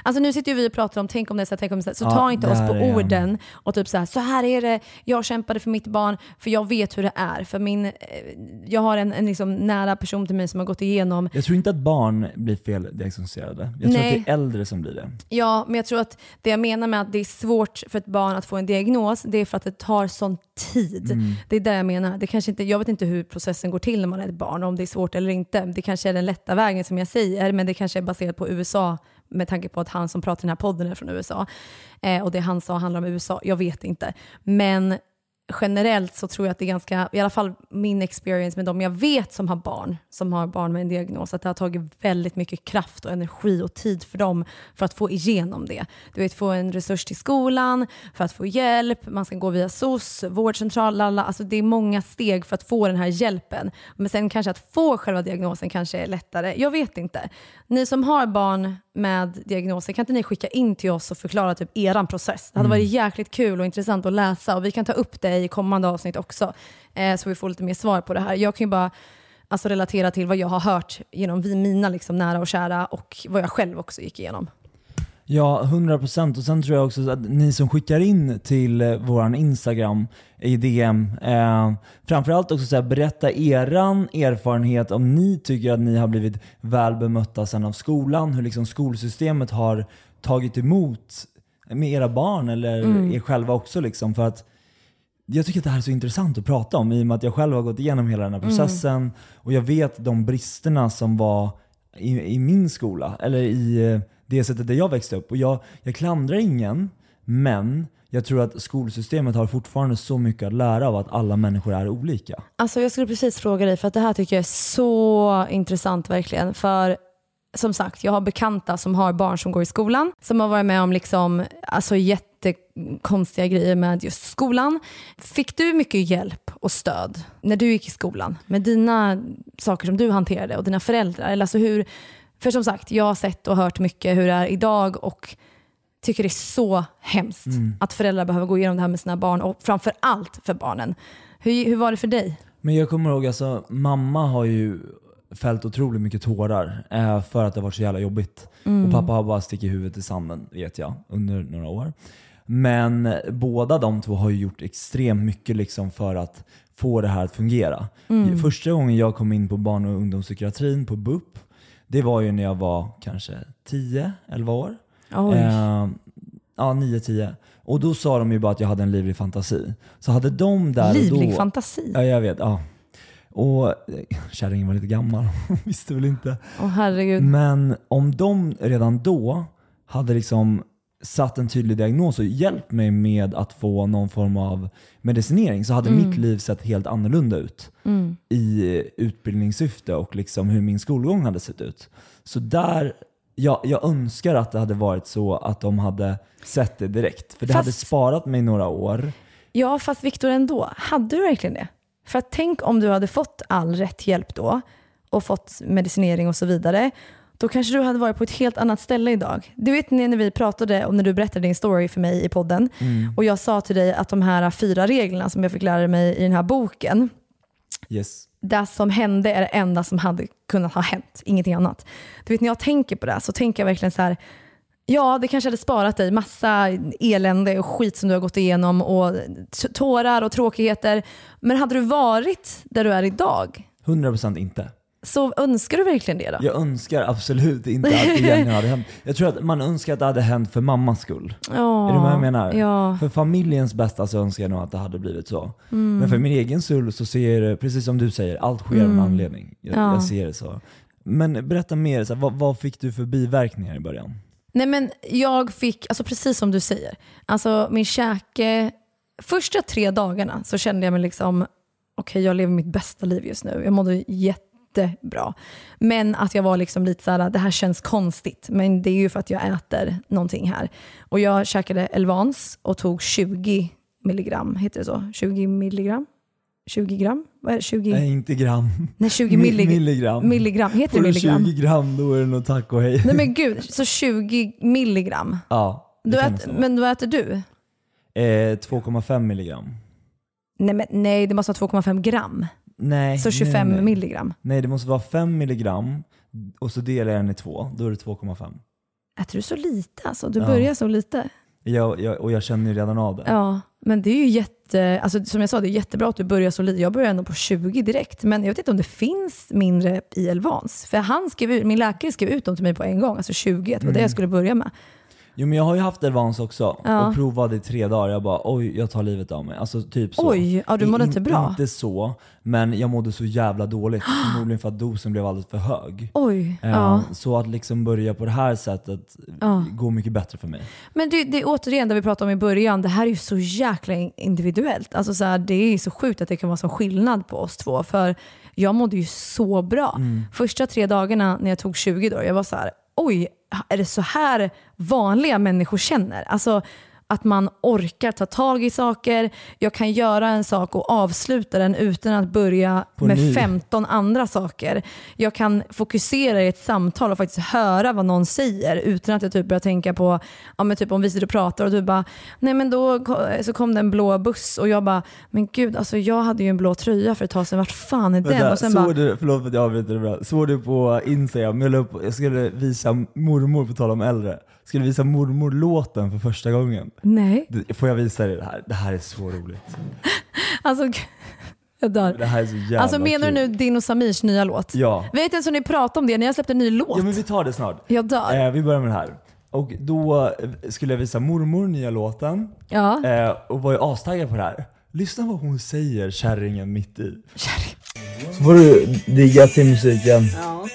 Speaker 3: Alltså nu sitter ju vi och pratar om, tänk om det är så här, tänk om det är så här. Så
Speaker 4: Ja,
Speaker 3: ta inte oss på
Speaker 4: är
Speaker 3: orden och typ så här, så här är det, jag kämpade för mitt barn, för jag vet hur det är. För min, eh, jag har en, en liksom nära person till mig som har gått igenom
Speaker 4: Jag tror inte att barn blir feldiagnostiserade. Jag tror
Speaker 3: Nej.
Speaker 4: att det är äldre som blir det.
Speaker 3: Ja, men jag tror att det jag menar med att det är svårt för ett barn att få en diagnos, det är för att det tar sån tid.
Speaker 4: Mm.
Speaker 3: Det är det jag menar. Det kanske inte, jag vet inte hur processen går till när man är ett barn, om det är svårt eller inte. Det kanske är den lätta vägen som jag säger, men det kanske är baserat på USA med tanke på att han som pratar i den här podden är från USA. Eh, och det han sa handlar om USA. Jag vet inte. Men generellt så tror jag att det är ganska, i alla fall min experience med dem jag vet som har barn, som har barn med en diagnos, att det har tagit väldigt mycket kraft och energi och tid för dem för att få igenom det. Du vet, få en resurs till skolan, för att få hjälp, man ska gå via SOS, vårdcentral, lalla. Alltså det är många steg för att få den här hjälpen. Men sen kanske att få själva diagnosen kanske är lättare. Jag vet inte. Ni som har barn med diagnoser, kan inte ni skicka in till oss och förklara typ eran process? Det hade varit jäkligt kul och intressant att läsa och vi kan ta upp det i kommande avsnitt också. Eh, så vi får lite mer svar på det här. Jag kan ju bara alltså, relatera till vad jag har hört genom vi, mina liksom, nära och kära och vad jag själv också gick igenom.
Speaker 4: Ja, 100% och sen tror jag också att ni som skickar in till eh, våran Instagram i DM, eh, framförallt också så här, berätta eran erfarenhet om ni tycker att ni har blivit väl bemötta sen av skolan, hur liksom skolsystemet har tagit emot med era barn eller er själva också. Liksom, för att jag tycker att det här är så intressant att prata om i och med att jag själv har gått igenom hela den här processen och jag vet de bristerna som var i, i min skola, eller i eh, det sättet där jag växte upp. Och jag, jag klandrar ingen, men jag tror att skolsystemet har fortfarande så mycket att lära av att alla människor är olika.
Speaker 3: Alltså jag skulle precis fråga dig, för att det här tycker jag är så intressant verkligen. För som sagt, jag har bekanta som har barn som går i skolan, som har varit med om liksom, alltså jättekonstiga grejer med just skolan. Fick du mycket hjälp och stöd när du gick i skolan med dina saker som du hanterade och dina föräldrar? Eller alltså hur, för som sagt, jag har sett och hört mycket hur det är idag och tycker det är så hemskt att föräldrar behöver gå igenom det här med sina barn och framför allt för barnen. Hur, hur var det för dig?
Speaker 4: Men jag kommer ihåg, alltså, mamma har ju fällt otroligt mycket tårar eh, för att det har varit så jävla jobbigt. Och pappa har bara stickit huvudet i sanden, vet jag, under några år. Men båda de två har ju gjort extremt mycket liksom för att få det här att fungera. Första gången jag kom in på barn och ungdomspsykiatrin på BUP, det var ju när jag var kanske 10-11 år.
Speaker 3: Oj.
Speaker 4: Eh, ja, 9-10. Och då sa de ju bara att jag hade en livlig fantasi. Så hade de där
Speaker 3: Livlig
Speaker 4: och då,
Speaker 3: fantasi?
Speaker 4: Ja, jag vet. Ja. Och eh, kärringen var lite gammal, hon *laughs* visste väl inte.
Speaker 3: Åh herregud.
Speaker 4: Men om de redan då hade liksom satt en tydlig diagnos och hjälpt mig med att få någon form av medicinering så hade mitt liv sett helt annorlunda ut i utbildningssyfte och liksom hur min skolgång hade sett ut. Så där, jag, jag önskar att det hade varit så att de hade sett det direkt. För det
Speaker 3: Fast-
Speaker 4: hade sparat mig några år.
Speaker 3: Ja, fast Viktor ändå, hade du verkligen det? För att tänk om du hade fått all rätt hjälp då och fått medicinering och så vidare. Då kanske du hade varit på ett helt annat ställe idag. Du vet när vi pratade om när du berättade din story för mig i podden och jag sa till dig att de här fyra reglerna som jag fick lära mig i den här boken,
Speaker 4: Yes.
Speaker 3: det som hände är det enda som hade kunnat ha hänt, ingenting annat. Du vet när jag tänker på det så tänker jag verkligen så här, ja det kanske hade sparat dig massa elände och skit som du har gått igenom och tårar och tråkigheter. Men hade du varit där du är idag
Speaker 4: 100% inte.
Speaker 3: Så önskar du verkligen det då?
Speaker 4: Jag önskar absolut inte att det egentligen hade hänt. Jag tror att man önskar att det hade hänt för mammas skull.
Speaker 3: Ja,
Speaker 4: Är du vad jag menar?
Speaker 3: Ja.
Speaker 4: För familjens bästa så önskar jag nog att det hade blivit så.
Speaker 3: Mm.
Speaker 4: Men för min egen skull så ser jag precis som du säger, allt sker av en anledning. Jag,
Speaker 3: Ja.
Speaker 4: jag ser det så. Men berätta mer, så här, vad, vad fick du för biverkningar i början?
Speaker 3: Nej men jag fick, alltså precis som du säger, alltså min käke, första tre dagarna så kände jag mig liksom, okej jag lever mitt bästa liv just nu. Jag mådde jättebra. Men att jag var liksom lite såhär, det här känns konstigt. Men det är ju för att jag äter någonting här. Och jag käkade Elvans och tog 20 milligram, heter det så? 20 milligram? 20 gram? Vad är det? 20?
Speaker 4: Nej, inte gram.
Speaker 3: Nej, 20
Speaker 4: Mi-
Speaker 3: millig-
Speaker 4: milligram.
Speaker 3: milligram. Heter
Speaker 4: Får
Speaker 3: det milligram?
Speaker 4: 20 gram då är det nog tack och hej.
Speaker 3: Nej men gud, så 20 milligram.
Speaker 4: Ja,
Speaker 3: Du
Speaker 4: vara.
Speaker 3: men vad äter du?
Speaker 4: Eh, 2,5 milligram.
Speaker 3: Nej, men, nej, det måste vara 2,5 gram.
Speaker 4: Nej,
Speaker 3: Så 25
Speaker 4: nej, nej.
Speaker 3: milligram.
Speaker 4: Nej, det måste vara 5 milligram och så delar jag den i två. Då är det 2,5.
Speaker 3: Äter du så lite alltså? Du
Speaker 4: Ja.
Speaker 3: börjar så lite.
Speaker 4: Jag, jag, och jag känner ju redan av det.
Speaker 3: Ja, men det är ju jätte, alltså, som jag sa, det är jättebra att du börjar så lite. Jag börjar ändå på 20 direkt, men jag vet inte om det finns mindre i Elvans. För han skrev min läkare skrev ut dem till mig på en gång, alltså 20, att det var det jag skulle börja med.
Speaker 4: Jo men jag har ju haft Elvans också
Speaker 3: Ja.
Speaker 4: och provade i tre dagar. Jag bara oj, jag tar livet av mig. Alltså typ så.
Speaker 3: Oj, ja, du mådde
Speaker 4: In-
Speaker 3: inte bra.
Speaker 4: Inte så, men jag mådde så jävla dåligt. *gasps* Förmodligen för att dosen blev alldeles för hög.
Speaker 3: Oj,
Speaker 4: Eh,
Speaker 3: ja.
Speaker 4: Så att liksom börja på det här sättet går mycket bättre för mig.
Speaker 3: Men det, det är återigen det vi pratade om i början, det här är ju så jäkla individuellt. Alltså så här, det är så sjukt att det kan vara så skillnad på oss två. För jag mådde ju så bra.
Speaker 4: Mm.
Speaker 3: Första tre dagarna när jag tog 20 dagar, jag var så här, oj, är det så här vanliga människor känner? Alltså att man orkar ta tag i saker, jag kan göra en sak och avsluta den utan att börja
Speaker 4: På
Speaker 3: med
Speaker 4: ny.
Speaker 3: 15 andra saker. Jag kan fokusera i ett samtal och faktiskt höra vad någon säger utan att jag typ börjar tänka på, ja, men typ om vi sitter och pratar och du bara, nej men då så kom det en blå buss och jag bara, men gud alltså jag hade ju en blå tröja för ett tag sedan, vart fan är den?
Speaker 4: Vänta,
Speaker 3: och sen
Speaker 4: såg
Speaker 3: bara,
Speaker 4: du, förlåt för att jag avbryter det bra. Såg du på Instagram, jag, upp, jag skulle visa mormor, på tal om äldre, skulle visa mormor-låten för första gången.
Speaker 3: nej.
Speaker 4: Får jag visa dig det här? Det här är så roligt. *laughs*
Speaker 3: Alltså, jag dör.
Speaker 4: Det här är så jävla
Speaker 3: Alltså menar du
Speaker 4: kul.
Speaker 3: nu din och Samirs nya låt?
Speaker 4: Ja.
Speaker 3: Vet inte ens om ni pratade om det, ni har släppt en ny låt.
Speaker 4: Ja men vi tar det snart.
Speaker 3: Jag dör.
Speaker 4: Eh, vi börjar med det här. Och då eh, skulle jag visa mormor nya låten
Speaker 3: Ja.
Speaker 4: eh, och var ju astaggad på det här. Lyssna vad hon säger, kärringen mitt i.
Speaker 10: Så får du digga till musiken.
Speaker 11: Ja.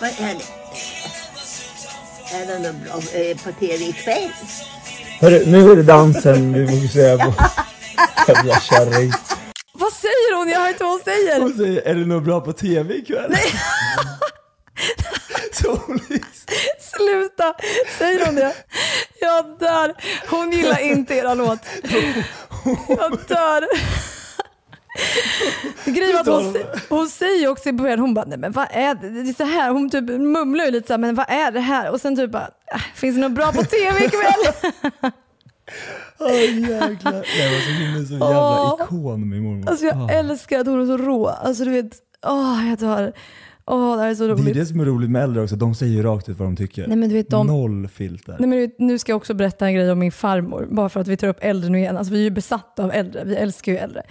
Speaker 11: Vad är det? Är det något bra på tv ikväll?
Speaker 10: Hörru, nu är det dansen du fokuserar på. Jävla kärring.
Speaker 3: Vad säger hon? Jag hör inte vad hon säger.
Speaker 4: Hon säger, är det något bra på tv ikväll? Nej. *laughs* Så hon liksom,
Speaker 3: Sluta! Säger hon det? Jag dör. Hon gillar inte era låt. *laughs* Jag dör. Grejen att hon, hon säger också i början, hon bara, nej men vad är det? Det är så här. Hon typ mumlar ju lite så här, men vad är det här? Och sen typ bara, "Äh, finns det något bra på *laughs* tv ikväll?
Speaker 4: åh jäklar. Nej, alltså, hon är så jävla ikon min mormor.
Speaker 3: Alltså jag
Speaker 4: Ah.
Speaker 3: älskar att hon är så rå. Alltså du vet, åh jag dör. Åh det är så
Speaker 4: Det är det som är roligt med äldre också, de säger ju rakt ut vad de tycker.
Speaker 3: Nej, men du vet, de-
Speaker 4: Noll filter.
Speaker 3: Nej, men du vet, nu ska jag också berätta en grej om min farmor, bara för att vi tar upp äldre nu igen. Alltså, vi är ju besatta av äldre, vi älskar ju äldre.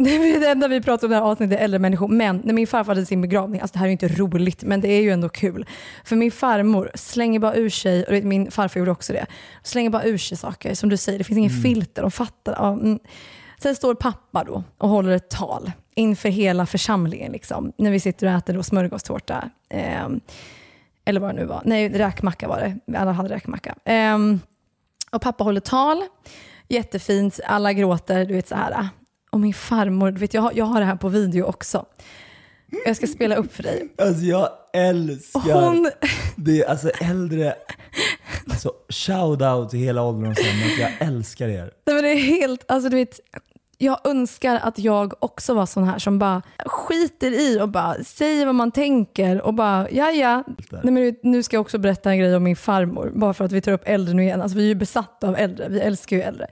Speaker 3: *laughs* Det enda vi pratar om i det här avsnittet är äldre människor. Men när min farfar hade sin begravning, alltså det här är ju inte roligt, men det är ju ändå kul. För min farmor slänger bara ur sig, och min farfar gjorde också det, slänger bara ur sig saker. Som du säger, det finns ingen
Speaker 4: Mm.
Speaker 3: filter, de fattar. Ja, mm. Sen står pappa då och håller ett tal inför hela församlingen, liksom, när vi sitter och äter då smörgåstårta. Ehm, eller vad det nu var. Nej, räkmacka var det. Alla hade räkmacka. Ehm, och pappa håller tal. Jättefint. Alla gråter. Du vet så här. Och min farmor, vet, jag, har, jag har det här på video också. Jag ska spela upp för dig.
Speaker 4: Alltså jag älskar
Speaker 3: Hon-
Speaker 4: det, alltså äldre, alltså shout out till hela ålderdomshemmet, jag älskar er.
Speaker 3: Nej, men det är helt, alltså du vet, jag önskar att jag också var sån här som bara skiter i och bara säger vad man tänker och bara ja ja. Nej, men nu ska jag också berätta en grej om min farmor, bara för att vi tar upp äldre nu igen. Alltså vi är ju besatta av äldre, vi älskar ju äldre.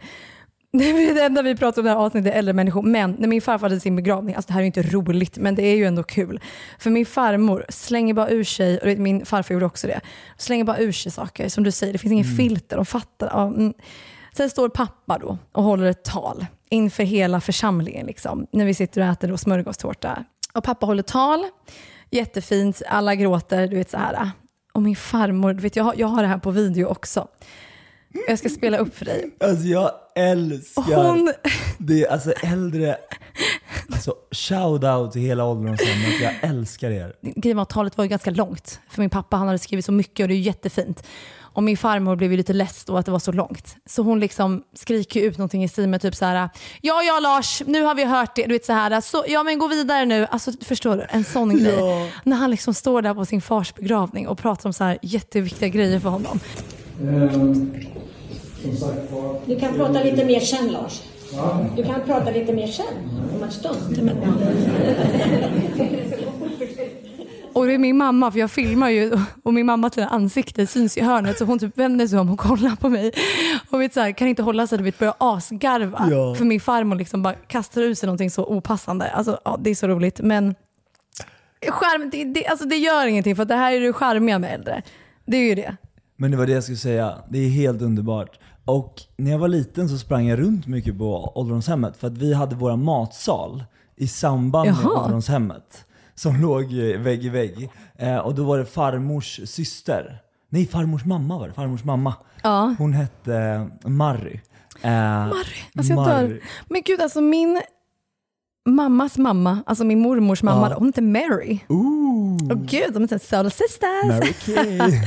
Speaker 3: Det enda vi pratar om i det här avsnittet är äldre människor. Men när min farfar hade sin begravning, alltså det här är ju inte roligt, men det är ju ändå kul. För min farmor slänger bara ur sig, och min farfar gjorde också det, slänger bara ur sig saker. Som du säger, det finns ingen filter, de fattar. Ja, mm. Sen står pappa då och håller ett tal inför hela församlingen, liksom, när vi sitter och äter då smörgåstårta. Och pappa håller tal, jättefint, alla gråter, du vet så här. Och min farmor, du vet, jag, har, jag har det här på video också. Jag ska spela upp för dig.
Speaker 4: Alltså jag älskar
Speaker 3: Hon-
Speaker 4: det, alltså äldre, alltså shout out till hela ålderdomshemmet, jag älskar er.
Speaker 3: grejen var talet var ju ganska långt. För min pappa han hade skrivit så mycket och det är ju jättefint. Och min farmor blev ju lite less då att det var så långt. Så hon liksom skriker ut någonting i stil med typ så här: Ja, ja Lars, nu har vi hört det. Du vet så här, så, ja men gå vidare nu. Alltså förstår du? En sån grej. När han liksom står där på sin fars begravning och pratar om så här jätteviktiga grejer för honom.
Speaker 12: Du kan prata lite mer sen Lars. Du kan prata lite mer sen, om en stund. *laughs*
Speaker 3: Och det är min mamma, för jag filmar ju och min mammas lilla ansikte syns i hörnet så hon typ vänder sig om och kollar på mig. Och vet, så här, kan inte hålla sig, vet, börjar asgarva.
Speaker 4: Ja.
Speaker 3: För min farmor liksom bara kastar ut sig någonting så opassande. Alltså, ja, det är så roligt. Men skärm, det, det, alltså, det gör ingenting för att det här är det charmiga med äldre. Det är ju det.
Speaker 4: Men det var det jag skulle säga, det är helt underbart. Och när jag var liten så sprang jag runt mycket på ålderdomshemmet för att vi hade vår matsal i samband med
Speaker 3: Jaha.
Speaker 4: ålderdomshemmet. som låg eh, vägg i vägg. Eh, och då var det farmors syster. Nej, farmors mamma var det. Farmors mamma.
Speaker 3: Ja.
Speaker 4: Hon hette Marry. Eh,
Speaker 3: Marry, alltså jag dör. Men gud, alltså min mammas mamma, alltså min mormors mamma,
Speaker 4: Ja.
Speaker 3: hon heter Mary.
Speaker 4: Ooh.
Speaker 3: Åh gud, de heter Soul Sisters.
Speaker 4: Mary Kay. *laughs*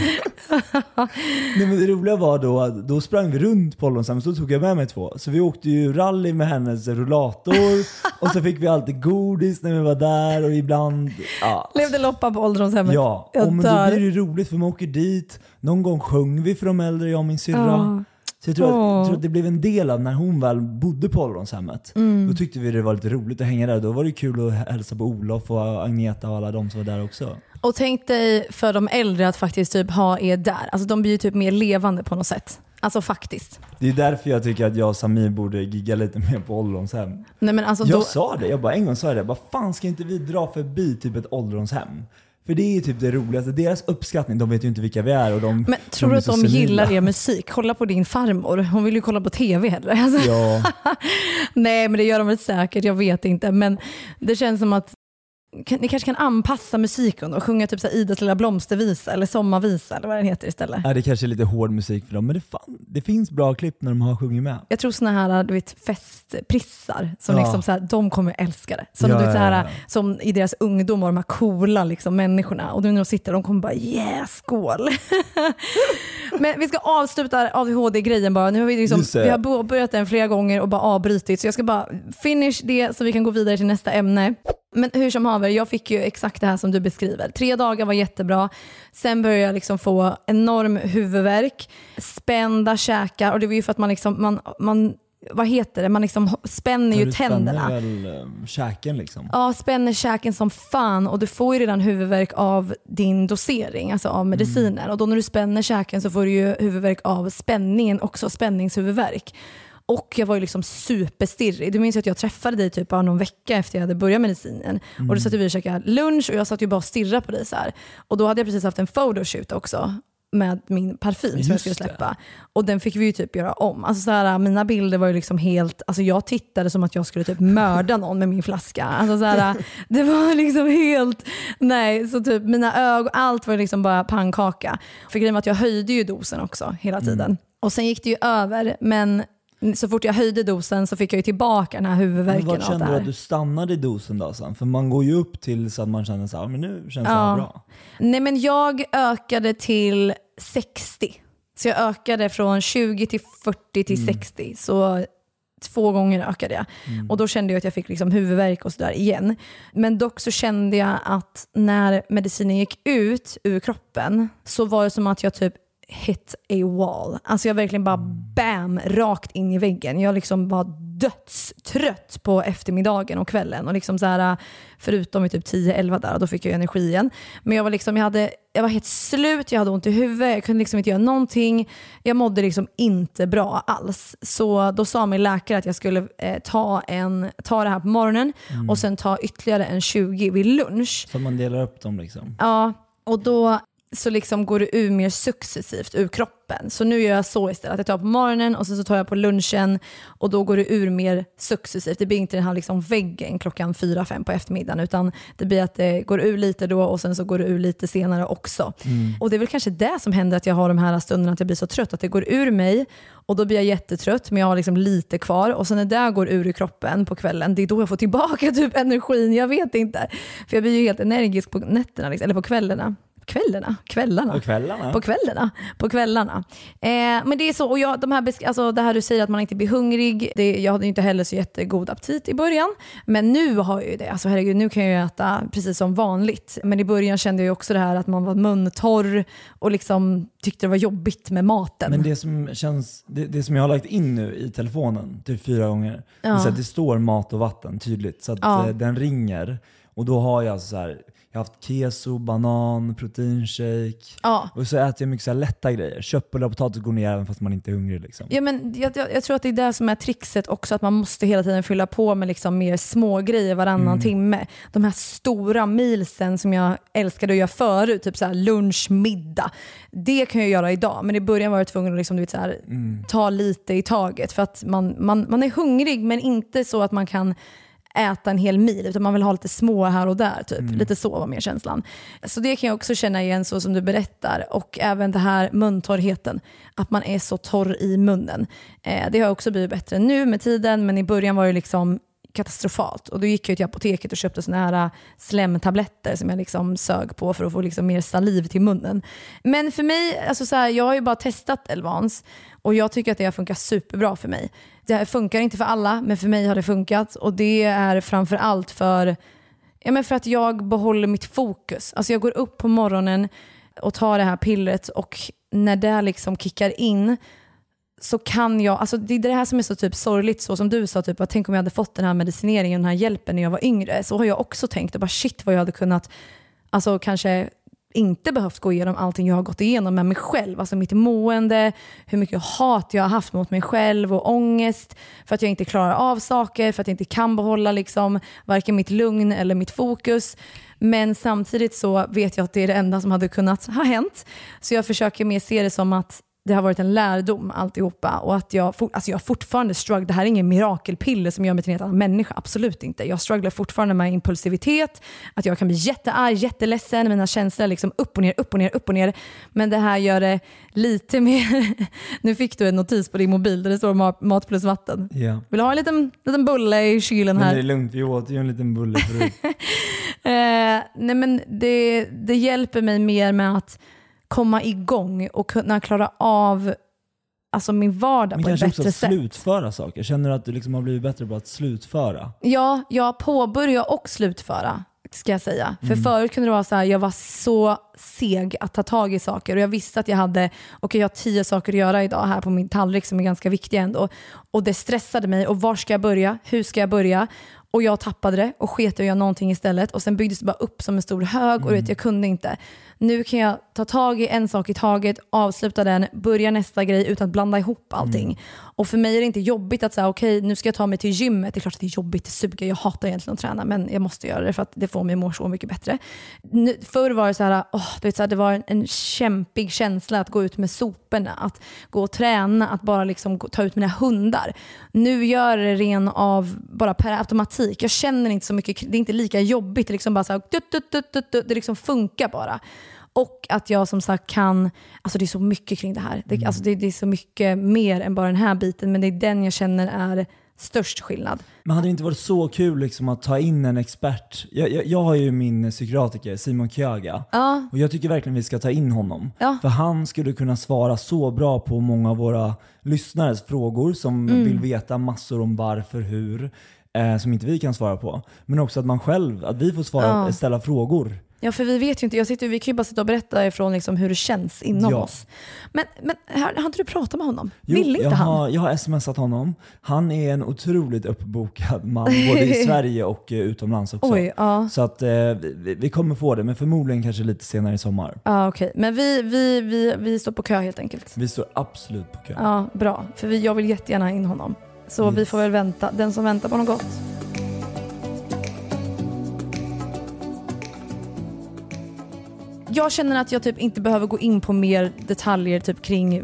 Speaker 4: Nej, men det roliga var då att då sprang vi runt på ålderdomshemmet, så tog jag med mig två. Så vi åkte ju rally med hennes rullator och så fick vi alltid godis när vi var där och ibland... Ja,
Speaker 3: Levde loppa på ålderdomshemmet.
Speaker 4: ja.
Speaker 3: Jag
Speaker 4: Och men då blir det roligt för man åker dit, någon gång sjöng vi för de äldre, jag och min syrra.
Speaker 3: Ja.
Speaker 4: Så jag tror, att, jag tror att det blev en del av när hon väl bodde på ålderdomshemmet.
Speaker 3: Mm.
Speaker 4: Då tyckte vi det var lite roligt att hänga där. Då var det kul att hälsa på Olof och Agneta och alla de som var där också.
Speaker 3: Och tänk dig för de äldre att faktiskt typ ha er där. Alltså de blir ju typ mer levande på något sätt. Alltså faktiskt.
Speaker 4: Det är därför jag tycker att jag och Samir borde gigga lite *laughs* mer på ålderdomshem.
Speaker 3: Nej, men alltså
Speaker 4: jag
Speaker 3: då,
Speaker 4: sa det, jag bara en gång sa jag det, vad fan ska inte vi dra förbi typ ett ålderdomshem? För det är typ det roligaste, deras uppskattning, de vet ju inte vilka vi är och de
Speaker 3: men tror du att de
Speaker 4: senila.
Speaker 3: gillar er musik? Kolla på din farmor. Hon vill ju kolla på tv hellre. Alltså,
Speaker 4: Ja, *laughs*
Speaker 3: Nej, men det gör de väl säkert. Jag vet inte. Men det känns som att ni kanske kan anpassa musiken och sjunga typ så Idas lilla blomstervisa eller sommarvisa eller vad den heter istället.
Speaker 4: ja, det kanske är lite hård musik för dem, men det, fan, det finns bra klipp när de har sjungit med.
Speaker 3: Jag tror såna här du vet, festprissar, som
Speaker 4: Ja.
Speaker 3: liksom så här, de kommer älska det. Som,
Speaker 4: Ja,
Speaker 3: du vet, så här, som i deras ungdom var de här coola liksom, människorna. Och nu när de sitter de kommer bara yeah, skål. *laughs* Men vi ska avsluta ADHD-grejen bara. Nu har vi, liksom, vi har påbörjat den flera gånger och bara avbrutit. Så jag ska bara finish det så vi kan gå vidare till nästa ämne. Men hur som haver, jag fick ju exakt det här som du beskriver. Tre dagar var jättebra. Sen började jag liksom få enorm huvudvärk, spända käkar och det var ju för att man liksom, man, man vad heter det, man liksom spänner ju
Speaker 4: Du spänner
Speaker 3: tänderna.
Speaker 4: väl eh, käken liksom?
Speaker 3: Ja, spänner käken som fan och du får ju redan huvudvärk av din dosering, alltså av medicinen. Och då när du spänner käken så får du ju huvudvärk av spänningen, också spänningshuvudvärk. Och jag var ju liksom superstirrig. Du minns ju att jag träffade dig typ någon vecka efter jag hade börjat medicinen. Och då satt vi och käkade lunch och jag satt ju bara och stirrade på dig så här. Och då hade jag precis haft en photoshoot också med min parfym som jag
Speaker 4: Just
Speaker 3: skulle
Speaker 4: det.
Speaker 3: släppa. Och den fick vi ju typ göra om. Alltså så här, mina bilder var ju liksom helt, alltså jag tittade som att jag skulle typ mörda någon med min flaska. Alltså så här, *laughs* det var liksom helt, nej, så typ mina ögon, allt var liksom bara pannkaka. För grejen var att jag höjde ju dosen också hela tiden. Och sen gick det ju över, men så fort jag höjde dosen så fick jag ju tillbaka den här
Speaker 4: Men
Speaker 3: huvudvärken av det
Speaker 4: kände du att du stannade i dosen då sen? För man går ju upp till så att man känner så här, men nu känns det
Speaker 3: Ja.
Speaker 4: bra.
Speaker 3: Nej men jag ökade till 60. Så jag ökade från 20 till 40 till 60. Så två gånger ökade jag. Och då kände jag att jag fick liksom huvudvärk och sådär igen. Men dock så kände jag att när medicinen gick ut ur kroppen så var det som att jag typ hit a wall. Alltså jag verkligen bara bam, rakt in i väggen. Jag liksom var dödstrött på eftermiddagen och kvällen. Och liksom så här, förutom vid typ 10-11 där, då fick jag energi igen. Men jag var, liksom, jag, hade, jag var helt slut, jag hade ont i huvudet, jag kunde liksom inte göra någonting. Jag mådde liksom inte bra alls. Så då sa min läkare att jag skulle eh, ta, en, ta det här på morgonen och sen ta ytterligare en 20 vid lunch.
Speaker 4: Så man delar upp dem liksom.
Speaker 3: Ja, och då så liksom går det ur mer successivt ur kroppen. Så nu gör jag så istället, att jag tar på morgonen och sen så tar jag på lunchen och då går det ur mer successivt. Det blir inte den här liksom väggen klockan 4-5 på eftermiddagen utan det blir att det går ur lite då och sen så går det ur lite senare också. Och det är väl kanske det som händer att jag har de här stunderna att jag blir så trött, att det går ur mig och då blir jag jättetrött men jag har liksom lite kvar och sen när det går ur i kroppen på kvällen, det är då jag får tillbaka *laughs* typ energin. Jag vet inte. För jag blir ju helt energisk på nätterna, liksom, eller på kvällarna. Kvällarna? Kvällarna?
Speaker 4: På kvällarna?
Speaker 3: På kvällarna. På kvällarna. Eh, men det är så, och jag, de här, alltså det här du säger att man inte blir hungrig, det, jag hade inte heller så jättegod aptit i början. Men nu har jag ju det. Alltså herregud, nu kan jag ju äta precis som vanligt. Men i början kände jag ju också det här att man var muntorr och liksom tyckte det var jobbigt med maten.
Speaker 4: Men det som, känns, det, det som jag har lagt in nu i telefonen, typ fyra gånger, det, är
Speaker 3: Ja.
Speaker 4: så att det står mat och vatten tydligt. Så att
Speaker 3: Ja.
Speaker 4: eh, den ringer och då har jag så här, jag har haft keso, banan, proteinshake.
Speaker 3: Ja.
Speaker 4: Och så äter jag mycket så här lätta grejer. Köttbullar och potatis går ner även fast man inte är hungrig. Liksom.
Speaker 3: Ja, men jag, jag, jag tror att det är det som är trixet också, att man måste hela tiden fylla på med liksom mer små grejer varannan
Speaker 4: Mm.
Speaker 3: timme. De här stora mealsen som jag älskade att göra förut, typ så här lunch, middag. Det kan jag göra idag, men i början var jag tvungen att liksom, du vet, så här,
Speaker 4: Mm.
Speaker 3: ta lite i taget. För att man, man, man är hungrig, men inte så att man kan äta en hel mil, utan man vill ha lite små här och där. Typ.
Speaker 4: Mm.
Speaker 3: Lite så var mer känslan. Så det kan jag också känna igen så som du berättar. Och även det här muntorrheten, att man är så torr i munnen. Eh, det har också blivit bättre nu med tiden, men i början var det liksom katastrofalt. Och då gick jag till apoteket och köpte såna här äh, slemtabletter som jag liksom sög på för att få liksom mer saliv till munnen. Men för mig, alltså så här, jag har ju bara testat Elvans och jag tycker att det har funkat superbra för mig. Det här funkar inte för alla, men för mig har det funkat och det är framför allt för, ja, men för att jag behåller mitt fokus. Alltså jag går upp på morgonen och tar det här pillret och när det liksom kickar in så kan jag, alltså det är det här som är så typ sorgligt, så som du sa, typ, att tänk om jag hade fått den här medicineringen, den här hjälpen när jag var yngre. Så har jag också tänkt, och bara shit vad jag hade kunnat, alltså kanske inte behövt gå igenom allting jag har gått igenom med mig själv. Alltså mitt mående, hur mycket hat jag har haft mot mig själv och ångest för att jag inte klarar av saker, för att jag inte kan behålla liksom, varken mitt lugn eller mitt fokus. Men samtidigt så vet jag att det är det enda som hade kunnat ha hänt. Så jag försöker mer se det som att det har varit en lärdom alltihopa och att jag, for, alltså jag fortfarande strugglar. Det här är ingen mirakelpiller som gör mig till en helt annan människa, absolut inte. Jag strugglar fortfarande med impulsivitet, att jag kan bli jättearg, jätteledsen, mina känslor liksom upp och ner, upp och ner, upp och ner. Men det här gör det lite mer... *laughs* nu fick du en notis på din mobil där det står mat, plus vatten.
Speaker 4: Ja.
Speaker 3: Vill du ha en liten, liten bulle i kylen
Speaker 4: Men
Speaker 3: här?
Speaker 4: det är lugnt, vi åt ju en liten bulle *laughs* förut.
Speaker 3: Eh, nej men det, det hjälper mig mer med att komma igång och kunna klara av alltså min vardag på ett
Speaker 4: kanske också
Speaker 3: bättre sätt.
Speaker 4: slutföra saker. Känner du att du liksom har blivit bättre på att slutföra?
Speaker 3: Ja, jag påbörjar och slutföra ska jag säga. För
Speaker 4: Mm.
Speaker 3: förut kunde det vara så här, jag var så seg att ta tag i saker och jag visste att jag hade, okej jag har tio saker att göra idag här på min tallrik som är ganska viktiga ändå. Och det stressade mig och var ska jag börja? Hur ska jag börja? Och jag tappade det och sket att göra någonting istället och sen byggdes det bara upp som en stor hög och du vet, jag kunde inte. Nu kan jag ta tag i en sak i taget, avsluta den, börja nästa grej utan att blanda ihop allting. Och för mig är det inte jobbigt att säga okej nu ska jag ta mig till gymmet. Det är klart att det är jobbigt, det suger, jag hatar egentligen att träna men jag måste göra det för att det får mig att må så mycket bättre. Nu, förr var det så här, åh, du vet, så här, det var en, en kämpig känsla att gå ut med soporna, att gå och träna, att bara liksom gå, ta ut mina hundar. Nu gör jag det ren av bara per automatik. Jag känner inte så mycket, det är inte lika jobbigt. Det, liksom bara så här, dut, dut, dut, det liksom funkar bara. Och att jag som sagt kan, alltså det är så mycket kring det här. Det, alltså det, det är så mycket mer än bara den här biten, men det är den jag känner är störst skillnad.
Speaker 4: Men hade det inte varit så kul liksom att ta in en expert? Jag, jag, jag har ju min psykiatriker Simon Kyaga
Speaker 3: Ja.
Speaker 4: och jag tycker verkligen vi ska ta in honom.
Speaker 3: Ja.
Speaker 4: För han skulle kunna svara så bra på många av våra lyssnares frågor som
Speaker 3: Mm.
Speaker 4: vill veta massor om varför, hur, eh, som inte vi kan svara på. Men också att man själv, att vi får svara,
Speaker 3: Ja.
Speaker 4: ställa frågor.
Speaker 3: Ja, för vi vet ju inte. Jag sitter, vi kan ju bara sitta och berätta ifrån liksom hur det känns inom
Speaker 4: Ja.
Speaker 3: oss. Men, men har, har inte du pratat med honom?
Speaker 4: Jo,
Speaker 3: Vill inte
Speaker 4: jag
Speaker 3: han?
Speaker 4: Har, jag har smsat honom. Han är en otroligt uppbokad man, både i *laughs* Sverige och eh, utomlands också.
Speaker 3: Oj, ja.
Speaker 4: Så att eh, vi, vi kommer få det, men förmodligen kanske lite senare i sommar.
Speaker 3: Ja, okej. Men vi, vi, vi, vi står på kö helt enkelt.
Speaker 4: Vi står absolut på kö.
Speaker 3: Ja, bra. För vi, jag vill jättegärna ha in honom. Så vi får väl vänta. Den som väntar på något gott. Jag känner att jag typ inte behöver gå in på mer detaljer typ kring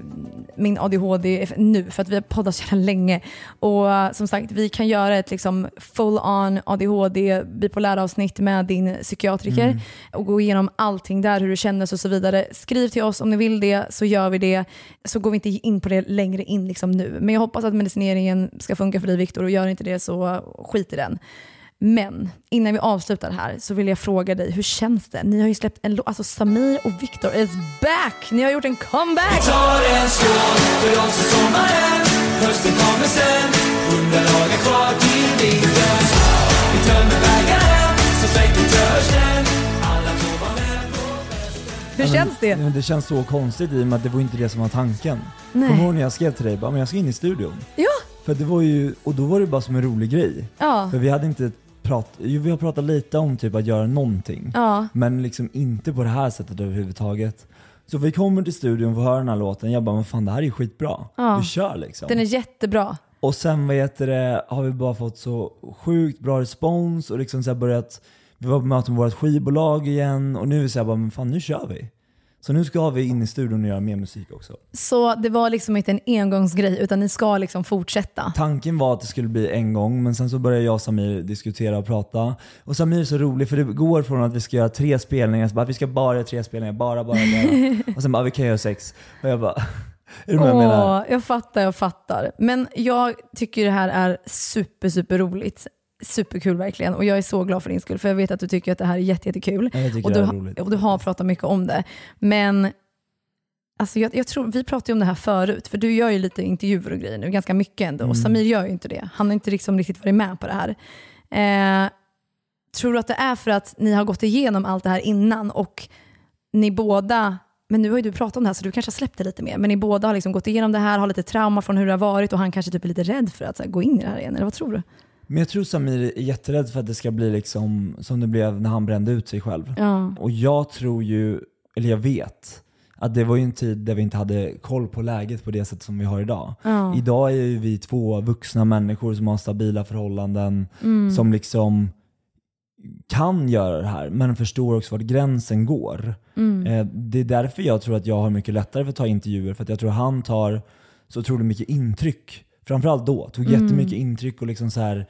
Speaker 3: min ADHD nu för att vi har poddat så jävla länge. Och eh, som sagt, vi kan göra ett liksom full on ADHD bipolära avsnitt med din psykiatriker
Speaker 13: Mm.
Speaker 3: och gå igenom allting där, hur det kändes och så vidare. Skriv till oss om ni vill det så gör vi det. Så går vi inte in på det längre in liksom nu. Men jag hoppas att medicineringen ska funka för dig Viktor och gör inte det så skit i den. Men innan vi avslutar här så vill jag fråga dig, hur känns det? Ni har ju släppt en låt, alltså Samir och Viktor is back! Ni har gjort en comeback!
Speaker 5: tar en skål för oss och sommaren Hösten kommer sen, hundra dagar kvar till vintern Vi tömmer bägaren, så släcker törsten Alla får vara med på
Speaker 3: Hur känns det?
Speaker 4: Men det känns så konstigt i och med att det var inte det som var tanken.
Speaker 3: Nej.
Speaker 4: Kommer du ihåg när jag skrev till dig bara, men jag ska in i studion?
Speaker 3: Ja!
Speaker 4: För det var ju, och då var det bara som en rolig grej.
Speaker 3: Ja.
Speaker 4: För vi hade inte pratat, jo vi har pratat lite om typ att göra någonting.
Speaker 3: Ja.
Speaker 4: Men liksom inte på det här sättet överhuvudtaget. Så vi kommer till studion och får höra den här låten, jag bara, men fan det här är ju skitbra.
Speaker 3: Ja.
Speaker 4: Vi kör liksom.
Speaker 3: Den är jättebra.
Speaker 4: Och sen vad heter det, har vi bara fått så sjukt bra respons och liksom så börjat, vi var på möte med vårt skivbolag igen och nu är det så här bara, men fan nu kör vi. Så nu ska vi in i studion och göra mer musik också.
Speaker 3: Så det var liksom inte en engångsgrej utan ni ska liksom fortsätta?
Speaker 4: Tanken var att det skulle bli en gång, men sen så började jag och Samir diskutera och prata. Och Samir är så rolig för det går från att vi ska göra tre spelningar, så bara, vi ska bara göra tre spelningar, bara, bara, bara. *laughs* och sen bara, vi kan göra sex. Och jag bara, *laughs* är du med vad jag?
Speaker 3: Åh, jag fattar, jag fattar. Men jag tycker det här är super, super roligt. Superkul verkligen och jag är så glad för din skull för jag vet att du tycker att det här är jätte, jättekul.
Speaker 4: Jag tycker
Speaker 3: och,
Speaker 4: det
Speaker 3: du,
Speaker 4: är
Speaker 3: ha-
Speaker 4: roligt.
Speaker 3: och du har pratat mycket om det. Men alltså jag, jag tror, vi pratade ju om det här förut, för du gör ju lite intervjuer och grejer nu, ganska mycket ändå.
Speaker 4: Mm.
Speaker 3: Och Samir gör ju inte det. Han har inte liksom riktigt varit med på det här. Eh, tror du att det är för att ni har gått igenom allt det här innan och ni båda, men nu har ju du pratat om det här så du kanske har släppt det lite mer, men ni båda har liksom gått igenom det här, har lite trauma från hur det har varit och han kanske typ är lite rädd för att här, gå in i det här igen, eller vad tror du?
Speaker 4: Men jag tror Samir är jätterädd för att det ska bli liksom som det blev när han brände ut sig själv.
Speaker 3: Ja.
Speaker 4: Och jag tror ju, eller jag vet, att det var ju en tid där vi inte hade koll på läget på det sätt som vi har idag.
Speaker 3: Ja.
Speaker 4: Idag är ju vi två vuxna människor som har stabila förhållanden,
Speaker 3: Mm.
Speaker 4: som liksom kan göra det här, men förstår också vart gränsen går.
Speaker 3: Mm.
Speaker 4: Eh, Det är därför jag tror att jag har mycket lättare för att ta intervjuer, för att jag tror han tar så otroligt mycket intryck. Framförallt då, tog
Speaker 3: Mm.
Speaker 4: jättemycket intryck och liksom så här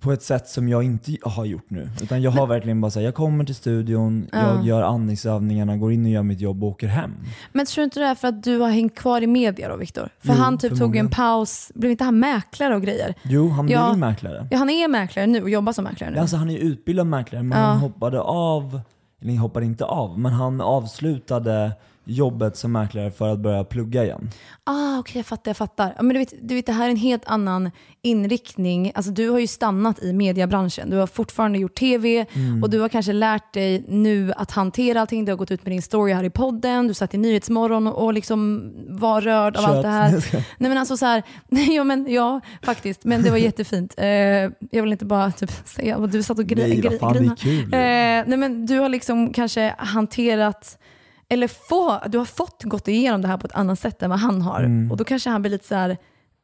Speaker 4: på ett sätt som jag inte har gjort nu. Utan jag har verkligen bara såhär, jag kommer till studion,
Speaker 3: Ja.
Speaker 4: jag gör andningsövningarna, går in och gör mitt jobb och åker hem.
Speaker 3: Men tror du inte det är för att du har hängt kvar i media då Viktor? För
Speaker 4: Jo,
Speaker 3: han typ tog en paus, blev inte han mäklare och grejer?
Speaker 4: Jo, han blev
Speaker 3: Ja.
Speaker 4: ju mäklare.
Speaker 3: Ja han är mäklare nu och jobbar som mäklare nu.
Speaker 4: Alltså han är utbildad mäklare, men
Speaker 3: Ja.
Speaker 4: han hoppade av, eller hoppade inte av, men han avslutade jobbet som mäklare för att börja plugga igen.
Speaker 3: Ah, okej jag fattar, jag fattar. Ja, men du, vet, du vet, det här är en helt annan inriktning. Alltså, du har ju stannat i mediebranschen. Du har fortfarande gjort tv
Speaker 4: Mm.
Speaker 3: och du har kanske lärt dig nu att hantera allting. Du har gått ut med din story här i podden, du satt i Nyhetsmorgon och, och liksom var rörd av
Speaker 4: Kött.
Speaker 3: allt det här. *laughs* Nej men alltså så här, *laughs* ja, men, ja faktiskt, men det var jättefint. Eh, jag vill inte bara typ säga vad du satt och gri-
Speaker 4: Nej,
Speaker 3: gri-
Speaker 4: fan, det är
Speaker 3: grina.
Speaker 4: kul.
Speaker 3: Eh, nej men du har liksom kanske hanterat eller få, du har fått gått igenom det här på ett annat sätt än vad han har.
Speaker 4: Mm.
Speaker 3: Och då kanske han blir lite så här,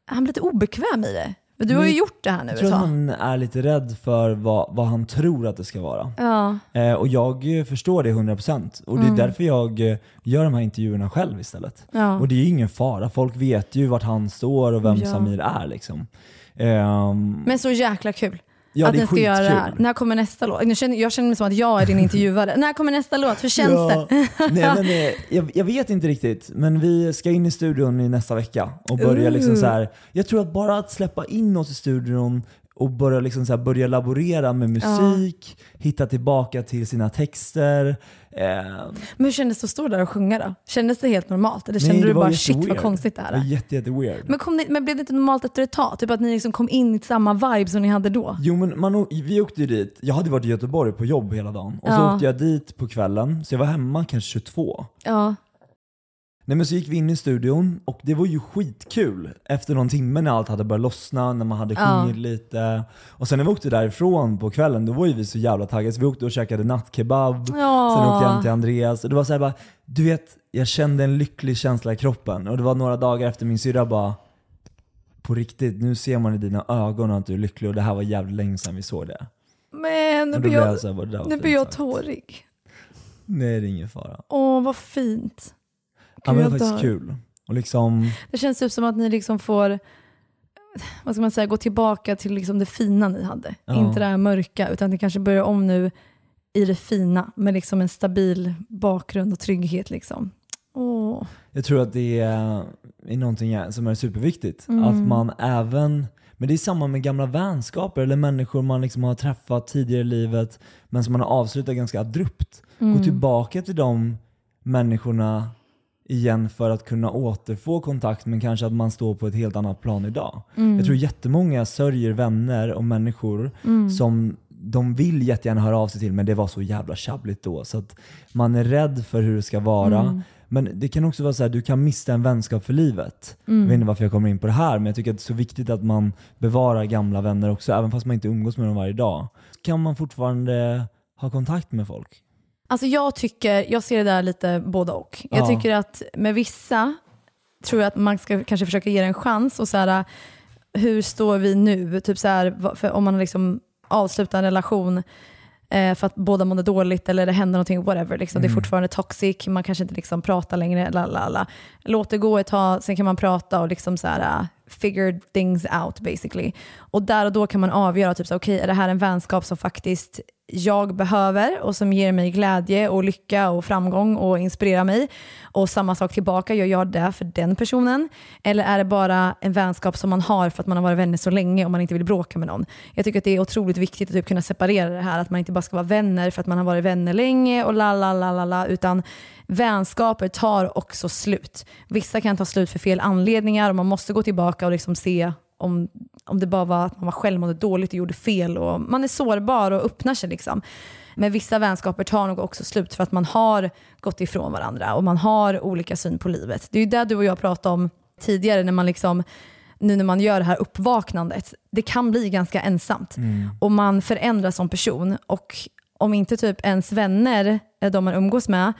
Speaker 3: han blir lite obekväm i det. För du har
Speaker 4: Men
Speaker 3: ju gjort det här nu
Speaker 4: Jag
Speaker 3: ett
Speaker 4: tror
Speaker 3: tag.
Speaker 4: han är lite rädd för vad, vad han tror att det ska vara.
Speaker 3: Ja.
Speaker 4: Eh, och jag förstår det 100% och det är
Speaker 3: Mm.
Speaker 4: därför jag eh, gör de här intervjuerna själv istället.
Speaker 3: Ja.
Speaker 4: Och det är ju ingen fara, folk vet ju vart han står och vem
Speaker 3: Ja.
Speaker 4: Samir är liksom. Ehm,
Speaker 3: Men så jäkla kul.
Speaker 4: Ja,
Speaker 3: att ni ska göra det här. När kommer nästa låt? Nu känner, jag känner mig som att jag är din intervjuare. När kommer nästa låt? Hur känns
Speaker 4: ja.
Speaker 3: det? *laughs*
Speaker 4: Nej, men, eh, jag, jag vet inte riktigt, men vi ska in i studion i nästa vecka och börja
Speaker 3: Ooh.
Speaker 4: liksom så här. Jag tror att bara att släppa in oss i studion och börja, liksom så här, börja laborera med musik, hitta tillbaka till sina texter. Eh,
Speaker 3: Men hur kändes det att stå där och sjunga då? Kändes det helt normalt? Eller
Speaker 4: nej,
Speaker 3: kände
Speaker 4: det
Speaker 3: du bara shit vad konstigt det här
Speaker 4: Det var
Speaker 3: är?
Speaker 4: jätte, jätte weird.
Speaker 3: Men, kom ni, men blev det inte normalt efter ett tag? Typ att ni liksom kom in i samma vibe som ni hade då?
Speaker 4: Jo men man, vi åkte ju dit, jag hade varit i Göteborg på jobb hela dagen och så
Speaker 3: Ja.
Speaker 4: åkte jag dit på kvällen, så jag var hemma kanske 22.
Speaker 3: Ja.
Speaker 4: Nej men så gick vi in i studion och det var ju skitkul efter någon timme när allt hade börjat lossna, när man hade
Speaker 3: Ja.
Speaker 4: sjungit lite. Och sen när vi åkte därifrån på kvällen, då var ju vi så jävla taggade så vi åkte och käkade nattkebab,
Speaker 3: Ja.
Speaker 4: sen åkte jag hem till Andreas och det var så här bara, du vet, jag kände en lycklig känsla i kroppen och det var några dagar efter min syrra bara på riktigt, nu ser man i dina ögon att du är lycklig och det här var jävligt länge sedan vi såg det.
Speaker 3: Men nu blir jag,
Speaker 4: jag här,
Speaker 3: nu blir jag tårig.
Speaker 4: Nej det är ingen fara.
Speaker 3: Åh, vad fint.
Speaker 4: Ja, men det var faktiskt kul. Och liksom,
Speaker 3: Det känns typ som att ni liksom får vad ska man säga, gå tillbaka till liksom det fina ni hade.
Speaker 4: Ja.
Speaker 3: Inte det här mörka, utan ni kanske börjar om nu i det fina med liksom en stabil bakgrund och trygghet. Liksom. Åh.
Speaker 4: Jag tror att det är, är någonting som är superviktigt.
Speaker 3: Mm.
Speaker 4: Att man även, men det är samma med gamla vänskaper eller människor man liksom har träffat tidigare i livet men som man har avslutat ganska abrupt.
Speaker 3: Mm.
Speaker 4: Gå tillbaka till de människorna igen för att kunna återfå kontakt men kanske att man står på ett helt annat plan idag.
Speaker 3: Mm.
Speaker 4: Jag tror jättemånga sörjer vänner och människor
Speaker 3: Mm.
Speaker 4: som de vill jättegärna höra av sig till men det var så jävla tjabbligt då så att man är rädd för hur det ska vara.
Speaker 3: Mm.
Speaker 4: Men det kan också vara så här, du kan mista en vänskap för livet.
Speaker 3: Mm.
Speaker 4: Jag vet inte varför jag kommer in på det här, men jag tycker att det är så viktigt att man bevarar gamla vänner också, även fast man inte umgås med dem varje dag. Kan man fortfarande ha kontakt med folk?
Speaker 3: Alltså jag tycker, jag ser det där lite både och. Jag
Speaker 4: Ja.
Speaker 3: tycker att med vissa tror jag att man ska kanske försöka ge det en chans och så här, hur står vi nu? Typ så här, för om man liksom avslutar en relation eh, för att båda mådde dåligt eller det hände någonting, whatever. Liksom. Det är
Speaker 4: Mm.
Speaker 3: fortfarande toxic, man kanske inte liksom pratar längre. La, la, la. Låt det gå ett tag, sen kan man prata och liksom så här, figured things out basically. Och där och då kan man avgöra, typ så, okej är det här en vänskap som faktiskt jag behöver och som ger mig glädje och lycka och framgång och inspirerar mig. Och samma sak tillbaka, gör jag det för den personen? Eller är det bara en vänskap som man har för att man har varit vänner så länge och man inte vill bråka med någon? Jag tycker att det är otroligt viktigt att typ kunna separera det här, att man inte bara ska vara vänner för att man har varit vänner länge och la la la la la, utan vänskaper tar också slut. Vissa kan ta slut för fel anledningar och man måste gå tillbaka och liksom se om, om det bara var att man var själv mådde dåligt och gjorde fel. Och man är sårbar och öppnar sig. Liksom. Men vissa vänskaper tar nog också slut för att man har gått ifrån varandra och man har olika syn på livet. Det är ju det du och jag pratade om tidigare när man liksom nu när man gör det här uppvaknandet, det kan bli ganska ensamt. Och man förändras som person. Och om inte typ ens vänner, de man umgås med,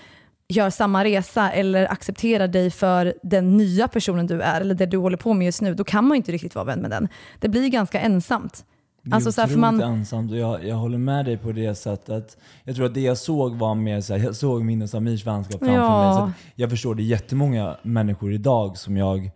Speaker 3: gör samma resa eller accepterar dig för den nya personen du är, eller det du håller på med just nu, då kan man ju inte riktigt vara vän med den. Det blir ganska ensamt.
Speaker 4: Det är
Speaker 3: Alltså
Speaker 4: otroligt
Speaker 3: man,
Speaker 4: ensamt och jag, jag håller med dig på det sättet. Jag tror att det jag såg var mer så här, jag såg min och Samirs vänskap framför
Speaker 3: Ja.
Speaker 4: mig. Så att jag förstår det är jättemånga människor idag som jag,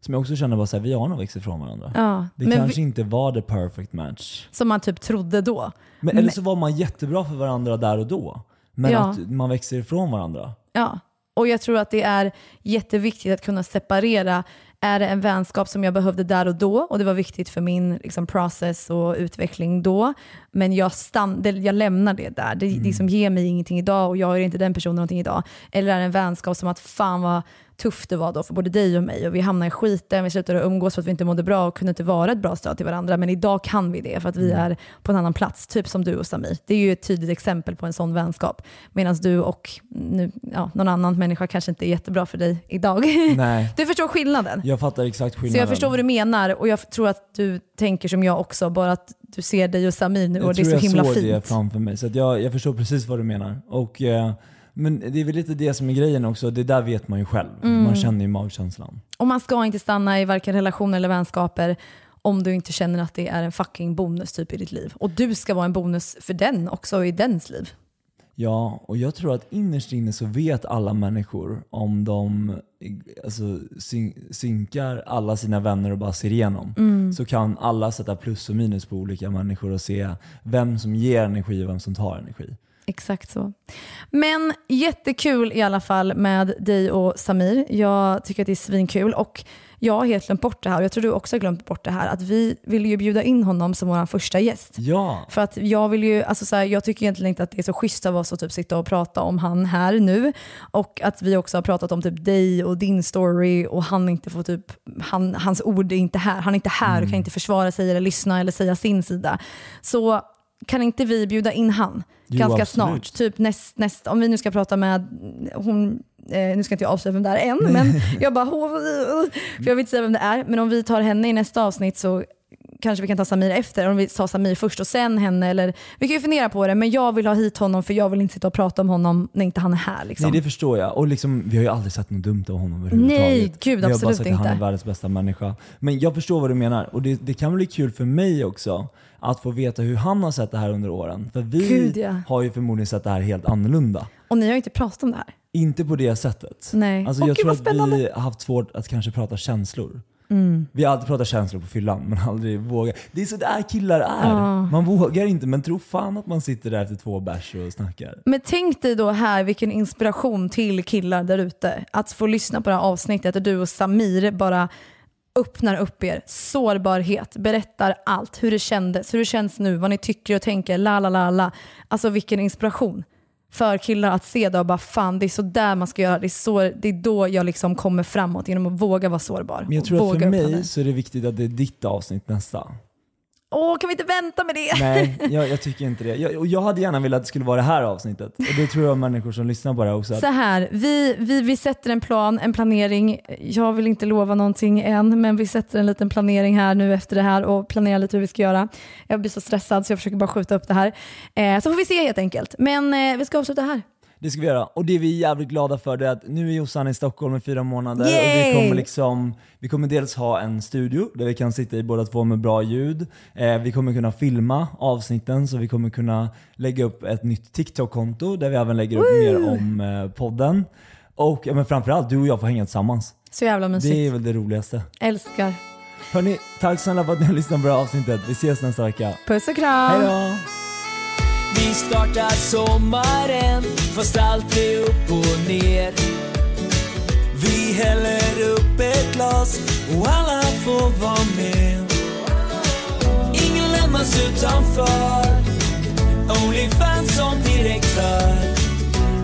Speaker 4: som jag också känner här, vi har nog växt ifrån varandra.
Speaker 3: Ja,
Speaker 4: Det
Speaker 3: men
Speaker 4: kanske
Speaker 3: vi-
Speaker 4: inte var the perfect match.
Speaker 3: som man typ trodde då.
Speaker 4: Men, eller så var man jättebra för varandra där och då. Men
Speaker 3: Ja.
Speaker 4: att man växer ifrån varandra.
Speaker 3: Ja, och jag tror att det är jätteviktigt att kunna separera. Är det en vänskap som jag behövde där och då och det var viktigt för min liksom, process och utveckling då, men jag, stann, det, jag lämnar det där. Det, det som ger mig ingenting idag och jag är inte den personen någonting idag. Eller är det en vänskap som att fan vad tufft det var då för både dig och mig och vi hamnade i skiten, vi slutade umgås för att vi inte mådde bra och kunde inte vara ett bra stöd till varandra. Men idag kan vi det för att vi är på en annan plats, typ som du och Samir. Det är ju ett tydligt exempel på en sån vänskap. Medan du och nu, ja, någon annan människa kanske inte är jättebra för dig idag.
Speaker 4: Nej. *laughs*
Speaker 3: Du förstår skillnaden.
Speaker 4: Jag fattar exakt skillnaden.
Speaker 3: Så jag förstår vad du menar och jag tror att du tänker som jag också, bara att du ser dig och Samir nu och
Speaker 4: Jag
Speaker 3: det är
Speaker 4: tror
Speaker 3: så
Speaker 4: jag
Speaker 3: himla
Speaker 4: såg
Speaker 3: fint.
Speaker 4: det framför mig. Så jag, jag förstår precis vad du menar. Och, eh, men det är väl lite det som är grejen också. Det där vet man ju själv.
Speaker 3: Mm.
Speaker 4: Man känner ju magkänslan.
Speaker 3: Och man ska inte stanna i varken relationer eller vänskaper om du inte känner att det är en fucking bonus typ i ditt liv. Och du ska vara en bonus för den också i dens liv.
Speaker 4: Ja, och jag tror att innerst inne så vet alla människor om de alltså, syn synkar alla sina vänner och bara ser igenom.
Speaker 3: Mm.
Speaker 4: Så kan alla sätta plus och minus på olika människor och se vem som ger energi och vem som tar energi.
Speaker 3: Exakt så. Men jättekul i alla fall med dig och Samir. Jag tycker att det är svinkul och jag har helt glömt bort det här och jag tror du också har glömt bort det här att vi vill ju bjuda in honom som vår första gäst.
Speaker 4: Ja,
Speaker 3: För att jag vill ju, alltså så här, jag tycker egentligen inte att det är så schysst av oss att typ sitta och prata om han här nu. Och att vi också har pratat om typ dig och din story och han inte får typ, han, hans ord är inte här. Han är inte här och kan inte försöra sig eller lyssna eller säga sin sida. Så kan inte vi bjuda in han
Speaker 4: Jo,
Speaker 3: ganska
Speaker 4: absolut.
Speaker 3: snart? Typ näst, näst, om vi nu ska prata med hon, eh, nu ska inte jag avslöja vem det är än, men jag bara, "Åh, för jag vill inte säga vem det är, men om vi tar henne i nästa avsnitt så kanske vi kan ta Samir efter, om vi tar Samir först och sen henne. Eller, vi kan ju fundera på det, men jag vill ha hit honom för jag vill inte sitta och prata om honom när inte han är här. Liksom.
Speaker 4: nej det förstår jag. Och liksom, vi har ju aldrig sett något dumt av honom överhuvudtaget.
Speaker 3: Nej, gud,
Speaker 4: vi har bara
Speaker 3: absolut
Speaker 4: sagt att han är
Speaker 3: inte.
Speaker 4: världens bästa människa. Men jag förstår vad du menar. Och det, det kan bli kul för mig också att få veta hur han har sett det här under åren. För vi
Speaker 3: Gud, ja.
Speaker 4: har ju förmodligen sett det här helt annorlunda.
Speaker 3: Och ni har ju inte pratat om det här.
Speaker 4: Inte på det sättet.
Speaker 3: Nej.
Speaker 4: Alltså
Speaker 3: Åh,
Speaker 4: jag
Speaker 3: gud,
Speaker 4: tror att vi har haft svårt att kanske prata känslor.
Speaker 3: Mm.
Speaker 4: Vi har alltid pratat känslor på fyllan men aldrig vågat. Det är så där killar är.
Speaker 3: Ja.
Speaker 4: Man vågar inte men tro fan att man sitter där efter två bärs och snackar.
Speaker 3: Men tänk dig då här vilken inspiration till killar där ute. Att få lyssna på det här avsnittet där du och Samir bara öppnar upp er. Sårbarhet, berättar allt. Hur det kändes, hur det känns nu, vad ni tycker och tänker. La, la, la, la. Alltså vilken inspiration för killar att se det och bara fan det är så där man ska göra. Det är, så, det är då jag liksom kommer framåt genom att våga vara sårbar.
Speaker 4: Men jag tror att för mig. så är det viktigt att det är ditt avsnitt nästa.
Speaker 3: Åh, kan vi inte vänta med det?
Speaker 4: Nej, *laughs* jag, jag tycker inte det. Jag, och jag hade gärna velat att det skulle vara det här avsnittet. Och det tror jag människor som lyssnar på det här också.
Speaker 3: Så här, vi, vi, vi sätter en plan, en planering. Jag vill inte lova någonting än, men vi sätter en liten planering här nu efter det här och planerar lite hur vi ska göra. Jag blir så stressad så jag försöker bara skjuta upp det här. Eh, så får vi se helt enkelt. Men eh, vi ska avsluta här.
Speaker 4: Det ska vi göra. Och det vi är jävligt glada för det är att nu är Jossan i Stockholm i fyra månader och
Speaker 3: Yay!
Speaker 4: vi kommer liksom, vi kommer dels ha en studio där vi kan sitta i båda två med bra ljud. Eh, vi kommer kunna filma avsnitten så vi kommer kunna lägga upp ett nytt TikTok-konto där vi även lägger upp
Speaker 3: Woo!
Speaker 4: mer om eh, podden. Och ja, men framförallt, du och jag får hänga tillsammans.
Speaker 3: Så jävla mysigt.
Speaker 4: Det är väl det roligaste.
Speaker 3: Älskar.
Speaker 4: Hörni, tack snälla för att ni har lyssnat på det här avsnittet. Vi ses nästa vecka.
Speaker 3: Puss och kram.
Speaker 4: Hej då!
Speaker 5: Vi startar sommaren fast allt är upp och ner. Vi häller upp ett glas och alla får vara med. Ingen lämnas utanför. Onlyfans som direktör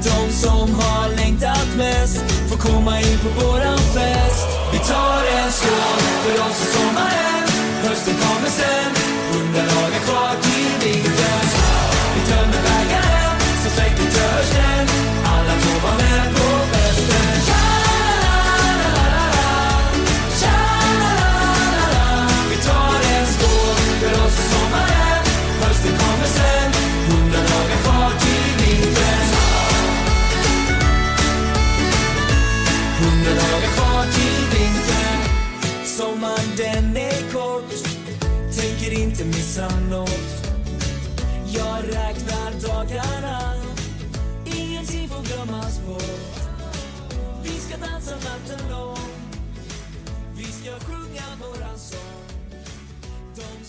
Speaker 5: De som har längtat mest får komma in på våran fest. Vi tar en skål för oss i sommaren. Hösten kommer sen, hundra dagar kvar.